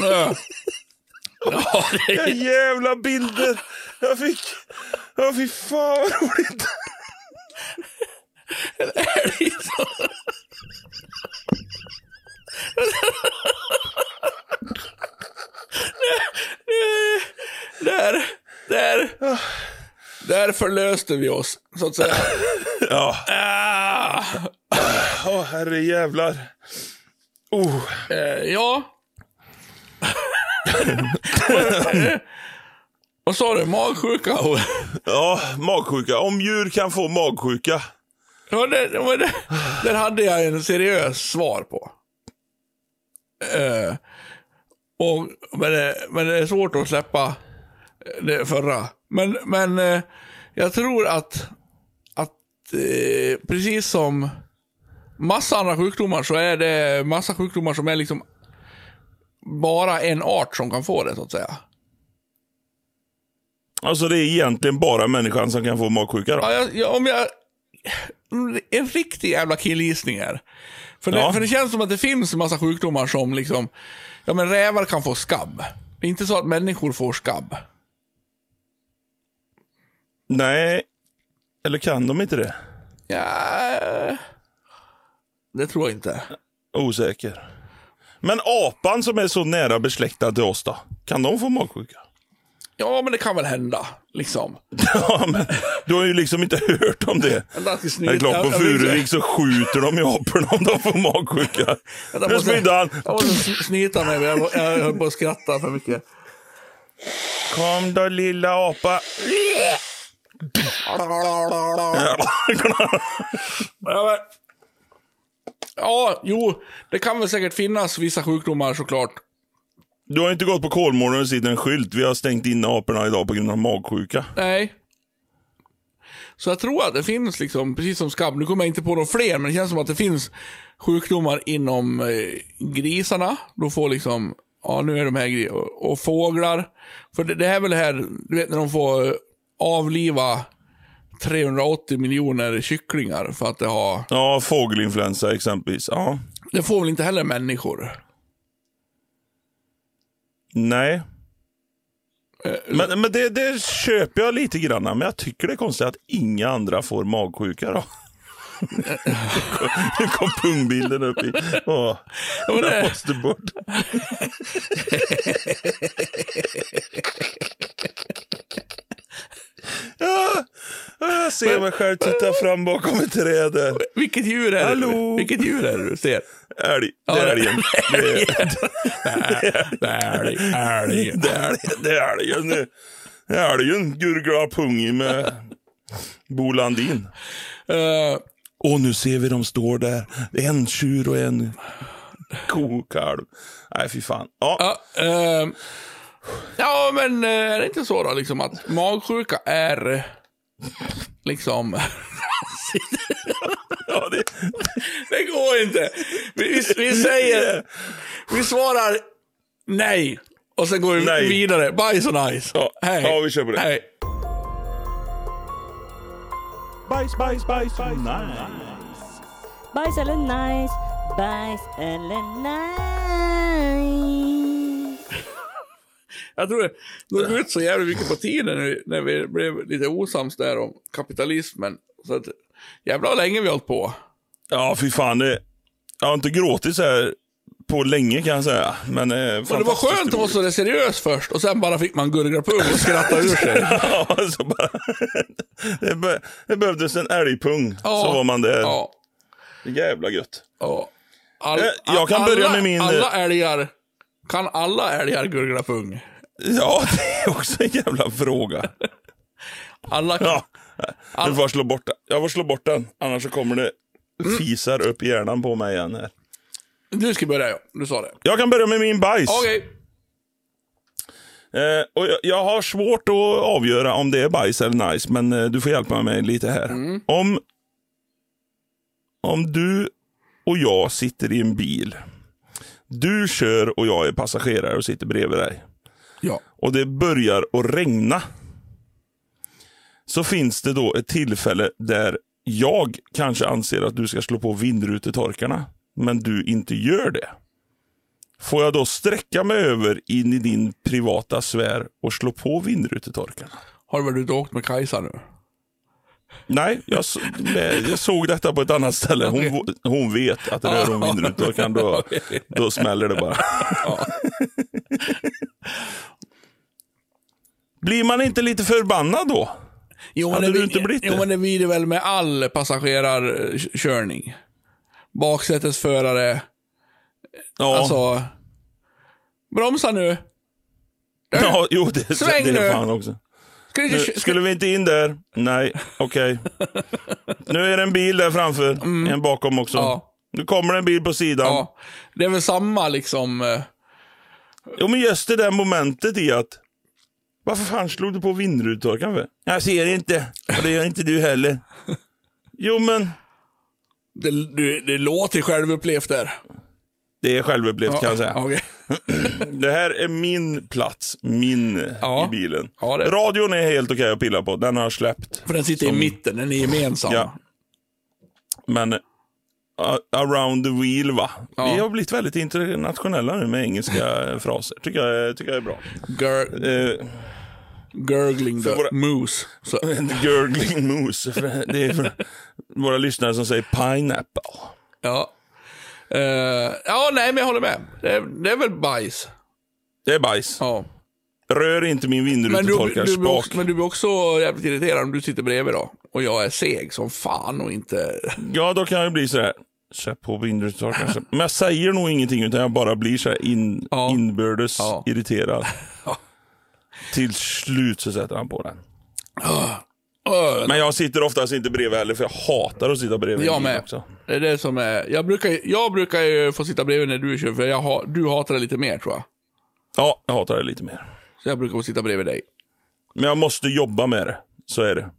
Ja. Det Jävla bilder jag fick. Ja, fy fan vad roligt. älg som- Där, där, där förlöste vi oss, så att säga. Ja, Ah, åh herre jävlar. Oh. eh, ja. Vad sa du? Magsjuka? Ja, magsjuka. Om djur kan få magsjuka. Ja, det, det, det, hade jag en seriös svar på. Eh, och, men, det, men det är svårt att släppa det förra. Men, men eh, jag tror att, att eh, precis som massa andra sjukdomar så är det massa sjukdomar som är liksom bara en art som kan få det så att säga. Alltså det är egentligen bara människan som kan få magsjuka då. Ja, jag, jag, om jag... En riktig jävla killgissning här. För det, Ja. för det känns som att det finns en massa sjukdomar som liksom... Ja, men rävar kan få skabb. Det är inte så att människor får skabb. Nej, eller kan de inte det? Ja, det tror jag inte. Osäker. Men apan som är så nära besläktad till oss då? Kan de få magsjuka? Ja, men det kan väl hända. Liksom. Ja, men du har ju liksom inte hört om det. Det är klart, på Furuvik så skjuter de ju aporna om de får magsjuka. Nu spydde han. Jag måste sn- snyta mig, jag, jag höll på att skratta för mycket. Kom då lilla apa. Ja, men... ja, jo, det kan väl säkert finnas vissa sjukdomar såklart. Du har inte gått på Kolmården och sett en skylt. Vi har stängt in aporna idag på grund av magsjuka. Nej. Så jag tror att det finns, liksom, precis som skabb, nu kommer jag inte på några fler, men det känns som att det finns sjukdomar inom eh, grisarna. Då får liksom, ja nu är de här gri- och, och fåglar. För det, det här är väl det här, du vet när de får eh, avliva 380 miljoner kycklingar för att det har, Ja, fågelinfluensa exempelvis. Ja. det får väl inte heller människor. Nej. Men, men det, det köper jag lite grann, men jag tycker det är konstigt att inga andra får magsjuka då. Nu kom pungbilden upp i... Åh, den måste bort. Ja, jag ser mig själv titta fram bakom ett träd. Vilket djur är det? Hallå? Vilket djur är det du ser? Älg. Det är det- älgen. Det är, Det är älg, det är älgen. Det är älgen. Det Älgen gurglar pung med Bo Landin. Eh, Och nu ser vi de står där. En tjur och en kokalv. Nej, fy fan. Ja, Ja, eh, Ja, men eh, är det inte så då, liksom att magsjuka är liksom... Ja, det, Det går inte. Vi, vi, vi säger... Vi svarar nej. Och sen går vi Nej. vidare. Bajs och nice. Ja. Hej. Ja, vi kör på det. Hej. Bajs, bajs, bajs, nice. Bajs eller nice, bajs eller nice. Jag tror det drog ut så jävligt mycket på tiden vi, när vi blev lite osams där om kapitalismen. Så att, jävlar vad länge vi har hållit på. ja, fy fan. Det, jag har inte gråtit så här på länge kan jag säga. Men, eh, Och det var skönt att vara så seriös först och sen bara fick man gurglapung och skratta ur sig. Ja, så bara, det, be, det behövdes en älgpung, Ja. så var man där. Ja. Jävla gött. ja. All, Eh, jag kan börja med min- Alla älgar, kan alla älgar gurgla pung? Ja, det är också en jävla fråga. Alla Ja, du får slå bort den. Jag får slå bort den, annars så kommer det fisar upp i hjärnan på mig igen här. Du ska börja ja, du sa det. Jag kan börja med min bajs. Okej. Eh, och jag, jag har svårt att avgöra om det är bajs eller nice, men eh, du får hjälpa mig lite här. Om, om du och jag sitter i en bil. Du kör och jag är passagerare och sitter bredvid dig. Och det börjar att regna. Så finns det då ett tillfälle där jag kanske anser att du ska slå på vindrutetorkarna, men du inte gör det. Får jag då sträcka mig över in i din privata sfär och slå på vindrutetorkarna? Har du varit ute och åkt med Kajsa nu? Nej, jag, så- nej, jag såg detta på ett annat ställe. Hon, hon vet att rör hon vindrutetorkaren, då, då smäller det bara. Blir man inte lite förbannad då? Jo, Hade det du inte blivit Jo, det? men det blir det väl med all passagerarkörning. Baksätesförare, Ja, alltså... Bromsa nu. ja jo, det, Sväng det nu. är fan också. Du Nu. Ska, skulle vi inte in där? Nej, okej. Nu är det en bil där framför, en bakom också. Mm. Ja. Nu kommer det en bil på sidan. ja, det är väl samma liksom... eh, Jo, men just det där momentet i att varför fan slog du på vindrutetorkaren för? Jag ser inte, och det gör inte du heller. Jo, men Det, det, det låter självupplevt där. det är självupplevt kan jag säga. Okej. Det här är min plats, min Ja. i bilen. Ja, det- Radion är helt okej att pilla på, den har jag släppt. För den sitter Som- i mitten, den är gemensam. Ja. Men uh, around the wheel va? Ja. Vi har blivit väldigt internationella nu med engelska fraser. Tycker jag, tycker jag är bra. Gur, Uh, gurgling the våra- moose. Så, gurgling. För Det är för våra lyssnare som säger pineapple. ja. Eh, ja, nej, men jag håller med. Det är, det är väl bajs. Det är bajs. Ja. Rör inte min vindrutetorkarspak. men du blir också jävligt irriterad om du sitter bredvid då. Och jag är seg som fan och inte... Ja, då kan jag bli så här. Sätt på vindrutetorkaren. Men jag säger nog ingenting, utan jag bara blir så här in, Ja. inbördes Ja. irriterad. Till slut så sätter han på den. Men jag sitter oftast inte bredvid heller, för jag hatar att sitta bredvid Jag med. också. Det är det som är... Jag brukar, jag brukar ju få sitta bredvid när du kör, för jag ha, du hatar det lite mer tror jag. Ja, jag hatar det lite mer. Så jag brukar få sitta bredvid dig. Men jag måste jobba med det. Så är det.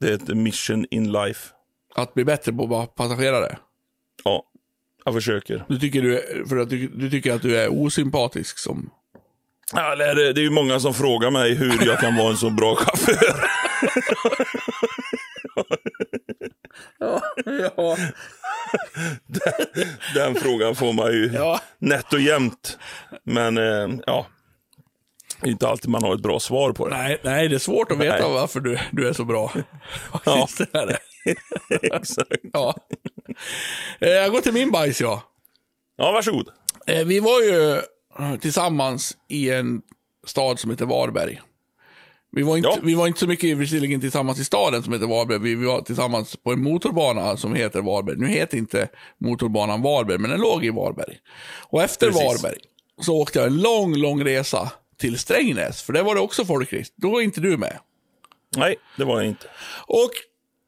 Det är ett mission in life. Att bli bättre på att vara passagerare. Ja, jag försöker. Du tycker, du, är- för att du, du tycker att du är osympatisk som... Ja, det, är, det är ju många som frågar mig hur jag kan vara en så bra chaufför. Ja. Den frågan får man ju Ja. nätt och jämnt. Men eh, ja, det är inte alltid man har ett bra svar på det. Nej, nej, det är svårt att veta Nej. varför du, du är så bra. Ja. Exakt. Ja. Eh, Jag går till min bajs, ja. Ja, varsågod. Eh, Vi var ju tillsammans i en stad som heter Varberg. Vi var inte, Ja. vi var inte så mycket visserligen tillsammans i staden som heter Varberg. Vi, vi var tillsammans på en motorbana som heter Varberg. Nu heter inte motorbanan Varberg, men den låg i Varberg. Och efter Precis. Varberg så åkte jag en lång, lång resa till Strängnäs. För där var det också folkrist. Då var inte du med. Nej, det var jag inte. Och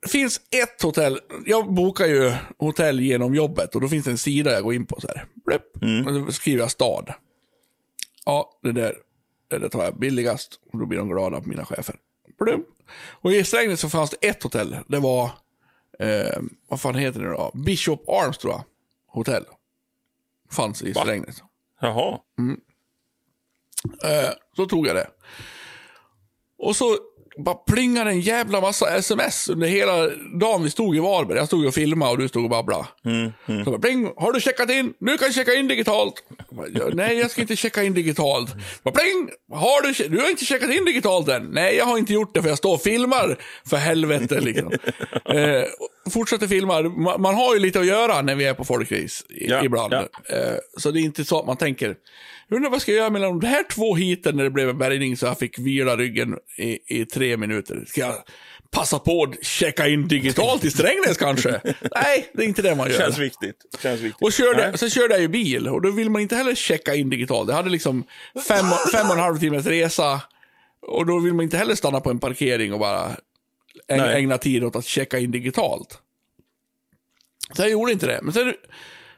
det finns ett hotell. Jag bokar ju hotell genom jobbet och då finns det en sida jag går in på så här. Blip. Och då skriver jag stad. Ja, det där. det tar jag billigast. Och då blir de glada på mina chefer. Plum. Och i Strängnäs så fanns det ett hotell. Det var, eh, vad fan heter det då? Bishop Arms tror jag. Hotell. Fanns i Va? Strängnäs. Jaha. Eh, så tog jag det. Och så bara plingade en jävla massa sms under hela dagen vi stod i Varberg. Jag stod och filmade och du stod och babblade. Så bara, pling, har du checkat in? Nu kan du checka in digitalt. Jag bara, "Ja, Nej, jag ska inte checka in digitalt. Så Bara, pling, har du, du har inte checkat in digitalt än. Nej, jag har inte gjort det för jag står och filmar. För helvete liksom. eh, fortsätter filma. Man, man har ju lite att göra när vi är på folkrace i- Ja, ibland. ja. Eh, så det är inte så att man tänker, jag undrar vad ska jag göra mellan de här två hiten när det blev en bärgning så jag fick vila ryggen i, i tre minuter. Ska jag passa på att checka in digitalt i Strängnäs kanske? Nej, det är inte det man gör. Känns viktigt. Känns viktigt. Och körde, Nej. sen körde jag ju bil och då vill man inte heller checka in digitalt. Jag hade liksom fem, fem och en halv timmes resa och då vill man inte heller stanna på en parkering och bara äg, Nej. ägna tid åt att checka in digitalt. Så jag gjorde inte det. Men sen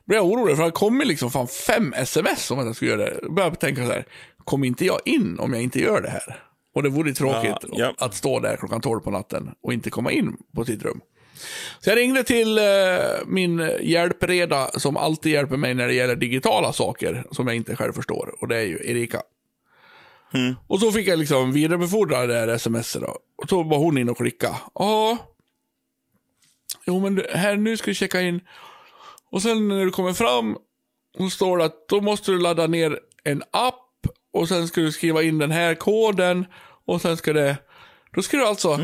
blev jag orolig för det kom liksom fan fem sms om att jag skulle göra det. Då började jag tänka så här, kommer inte jag in om jag inte gör det här? Och det vore tråkigt Ja, ja. att stå där klockan 12 på natten och inte komma in på sitt rum. Så jag ringde till eh, min hjälpreda som alltid hjälper mig när det gäller digitala saker som jag inte själv förstår. Och det är ju Erika. Och så fick jag liksom vidarebefordra det här smset då. Och så var hon inne och klicka. Ja. Jo men här nu ska du checka in. Och sen när du kommer fram. Så står det att då måste du ladda ner en app. Och sen ska du skriva in den här koden. Och sen ska det. Då ska du alltså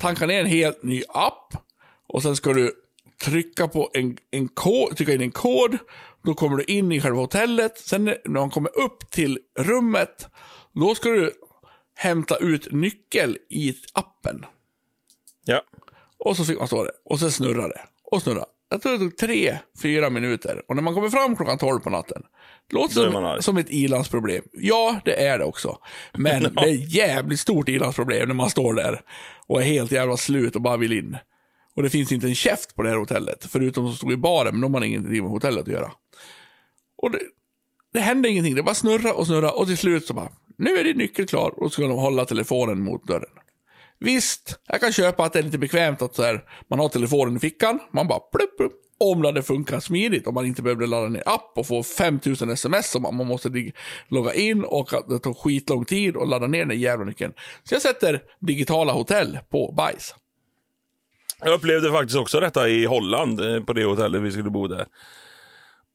tanka ner en helt ny app. Och sen ska du trycka på en, en kod, trycka in en kod. Då kommer du in i själva hotellet. Sen när man kommer upp till rummet. Då ska du hämta ut nyckel i appen. Ja. Och så fick man stå där. Och sen snurrade det. Och snurrade. Jag tror det tog tre, fyra minuter. Och när man kommer fram klockan tolv på natten. Det låter som, som ett ilandsproblem. Ja, det är det också. Men det är ett jävligt stort ilandsproblem när man står där. Och är helt jävla slut och bara vill in. Och det finns inte en käft på det här hotellet. Förutom de som stod i baren, men de har ingenting med hotellet att göra. Och det, det hände ingenting. Det bara snurra och snurra och till slut så bara, nu är din nyckel klar. Och så ska de hålla telefonen mot dörren. Visst, jag kan köpa att det är lite bekvämt att så här, man har telefonen i fickan, man bara plupp, plupp, om det funkar smidigt, om man inte behövde ladda ner app och få 5000 sms som man måste logga in och att det tar skitlång tid att ladda ner den där jävla nyckeln. Så jag sätter digitala hotell på bajs. Jag upplevde faktiskt också detta i Holland, eh, på det hotellet vi skulle bo där.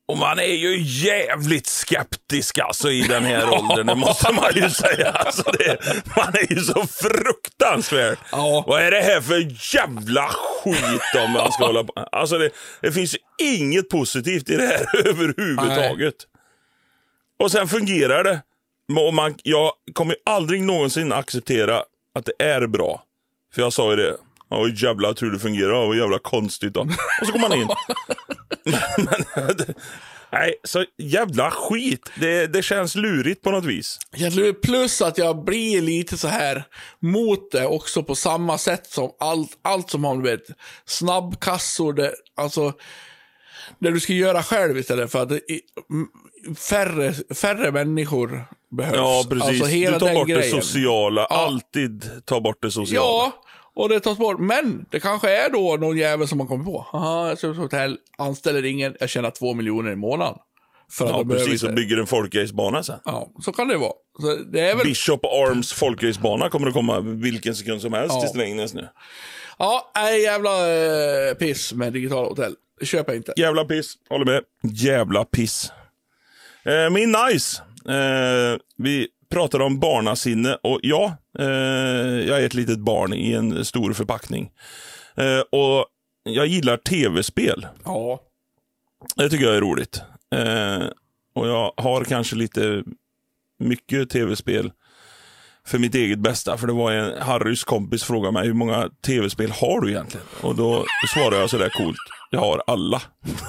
Och man är ju jävligt skeptisk alltså i den här åldern, det måste man ju säga. Alltså det, man är ju så fruktansvärd. Ja. Vad är det här för jävla skit om man ska hålla på? Alltså det, det finns inget positivt i det här överhuvudtaget. Och sen fungerar det. Och man, jag kommer aldrig någonsin acceptera att det är bra. För jag sa ju det. Ja, vad jävla tur det fungerar. Vad jävla konstigt då. Och så går man in. nej, så jävla skit. Det, det känns lurigt på något vis. Plus att jag blir lite så här mot det också på samma sätt som allt, allt som har, du vet, snabbkassor, det, alltså, det du ska göra själv istället för att i- färre, färre människor behövs. Ja, precis. Alltså du tar bort grejen. det sociala. Alltid ta bort det sociala. Ja, och det tas bort. Men det kanske är då någon jävel som man kommer på. Aha, jag ska på ett hotell, anställer ingen, jag tjänar två miljoner i månaden. För att Ja, precis. Och bygger en folkracebana sen. Ja, så kan det vara. Så det är väl... Bishop Arms folkracebana kommer att komma vilken sekund som helst Ja. till Strängnäs nu. Ja, nej, jävla eh, piss med digitala hotell. Det köper jag inte. Jävla piss. Håller med. Jävla piss. Eh, min nice. Eh, vi pratade om barnasinne och ja, eh, jag är ett litet barn i en stor förpackning. Eh, och jag gillar tv-spel. Ja. Det tycker jag är roligt. Eh, och jag har kanske lite mycket tv-spel för mitt eget bästa. För det var en Harrys kompis frågade mig hur många tv-spel har du egentligen? Och då svarade jag sådär coolt. Jag har alla.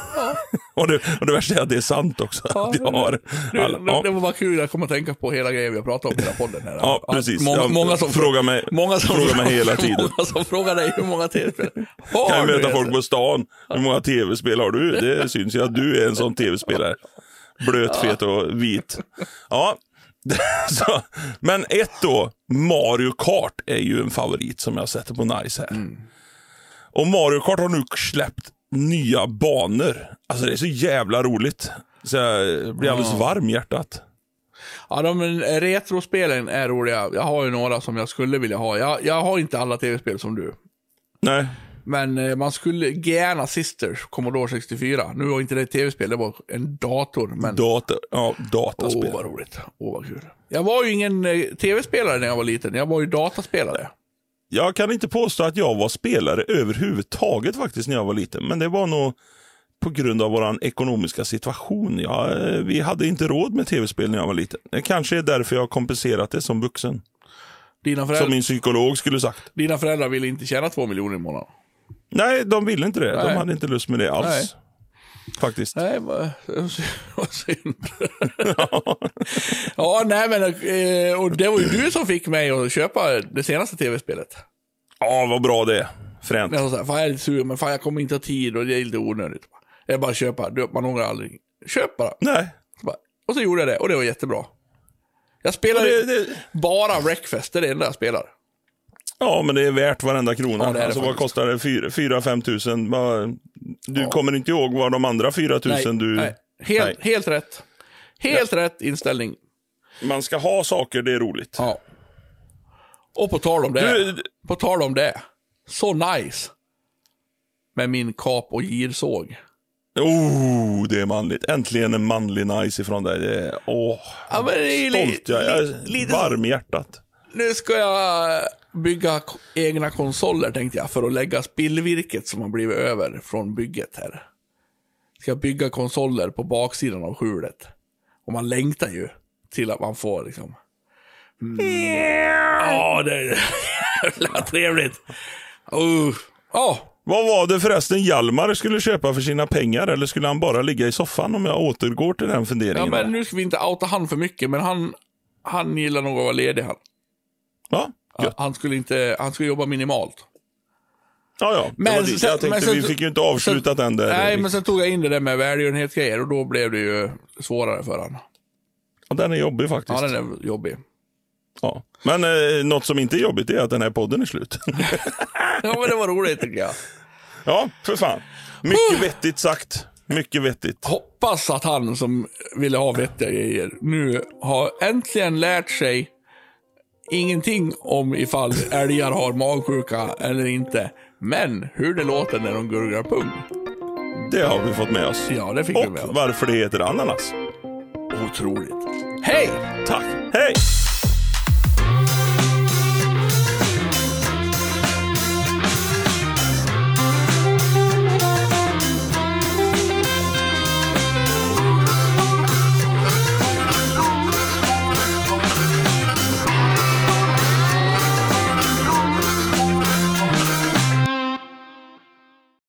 och, det, och det värsta är att det är sant också. att jag har Det, alla. det, Ja. det var bara kul, jag kommer att tänka på hela grejen vi har pratat om i den här podden. Här. Ja, precis. Många, Ja, många som fråga mig- många som, fråga mig hela tiden. Många som frågar dig hur många tv-spel har kan ju du möta folk på stan. Hur många tv-spel har du? Det syns ju att du är en sån tv-spelare. Blöt, fet och vit. Ja, Så, men ett då, Mario Kart är ju en favorit som jag sätter på nice här. Mm. Och Mario Kart har nu släppt nya banor. Alltså det är så jävla roligt. Så jag blir alldeles varm i hjärtat. Ja, de retrospelen är roliga. Jag har ju några som jag skulle vilja ha. Jag, jag har inte alla tv-spel som du. Nej, Men eh, man skulle gärna Sisters, Commodore 64. Nu var inte det ett tv-spel, det var en dator. Men data, ja, åh dataspel. vad roligt. Åh vad kul. Jag var ju ingen eh, tv-spelare när jag var liten. Jag var ju dataspelare. Jag kan inte påstå att jag var spelare överhuvudtaget faktiskt när jag var liten. Men det var nog på grund av vår ekonomiska situation. Ja, eh, vi hade inte råd med tv-spel när jag var liten. Det kanske är därför jag har kompenserat det som vuxen. Dina, Som föräldrar, min psykolog skulle sagt. dina föräldrar ville inte tjäna två miljoner i månaden. Nej, de ville inte det. Nej. De hade inte lust med det alls. Nej. Faktiskt. Nej, vad synd. ja, nej men eh, och det var ju du som fick mig att köpa det senaste tv-spelet. Ja, vad bra det är. Fränt. Jag så här, fan jag är lite sugen, men fan jag kommer inte ha tid och det är lite onödigt. Jag bara köpa, man ångrar aldrig. Köp bara. Nej. Så bara. Och så gjorde jag det och det var jättebra. Jag spelar det, det, bara Wreckfest, det är det enda jag spelar. Ja, men det är värt varenda krona. Ja, det det alltså, vad kostar det? 4-5 tusen? Du Ja. kommer inte ihåg vad de andra 4 tusen du... nej. Helt, Nej. helt rätt. Helt rätt inställning. Man ska ha saker, det är roligt. Ja. Och på tal om det. Du, På tal om det. Så nice. Med min kap och girsåg. oh, det är manligt. Äntligen en manlig nice ifrån dig. Åh, Ja, är li- stolt jag är. Li- lite- varm i hjärtat. Nu ska jag bygga k- egna konsoler tänkte jag. För att lägga spillvirket som har blivit över från bygget här. Ska bygga konsoler på baksidan av skjulet. Och man längtar ju till att man får liksom. Mm. Ja, det är jävla trevligt. Uh. Ja, Vad var det förresten Hjalmar skulle köpa för sina pengar? Eller skulle han bara ligga i soffan om jag återgår till den ja, funderingen? men nu ska vi inte outa han för mycket, men han, han gillar nog att vara ledig han. Ja, gött. Han skulle inte, han skulle jobba minimalt. ja, ja. Men sen- jag tänkte, sen- vi fick ju inte avslutat den där. Nej, men sen tog jag in det där med välgörenhetsgrejer och då blev det ju svårare för han. ja, den är jobbig faktiskt. Ja, den är jobbig. Ja. Men eh, något som inte är jobbigt är att den här podden är slut. Ja, men det var roligt tycker jag. ja, för fan. Mycket vettigt sagt. Mycket vettigt. Hoppas att han som ville ha vettiga grejer nu har äntligen lärt sig ingenting om ifall älgar har magsjuka eller inte. Men hur det låter när de gurglar pung. Det har vi fått med oss. Ja, det fick vi Och med oss. varför det heter ananas. Otroligt. Hej! Tack. Hej!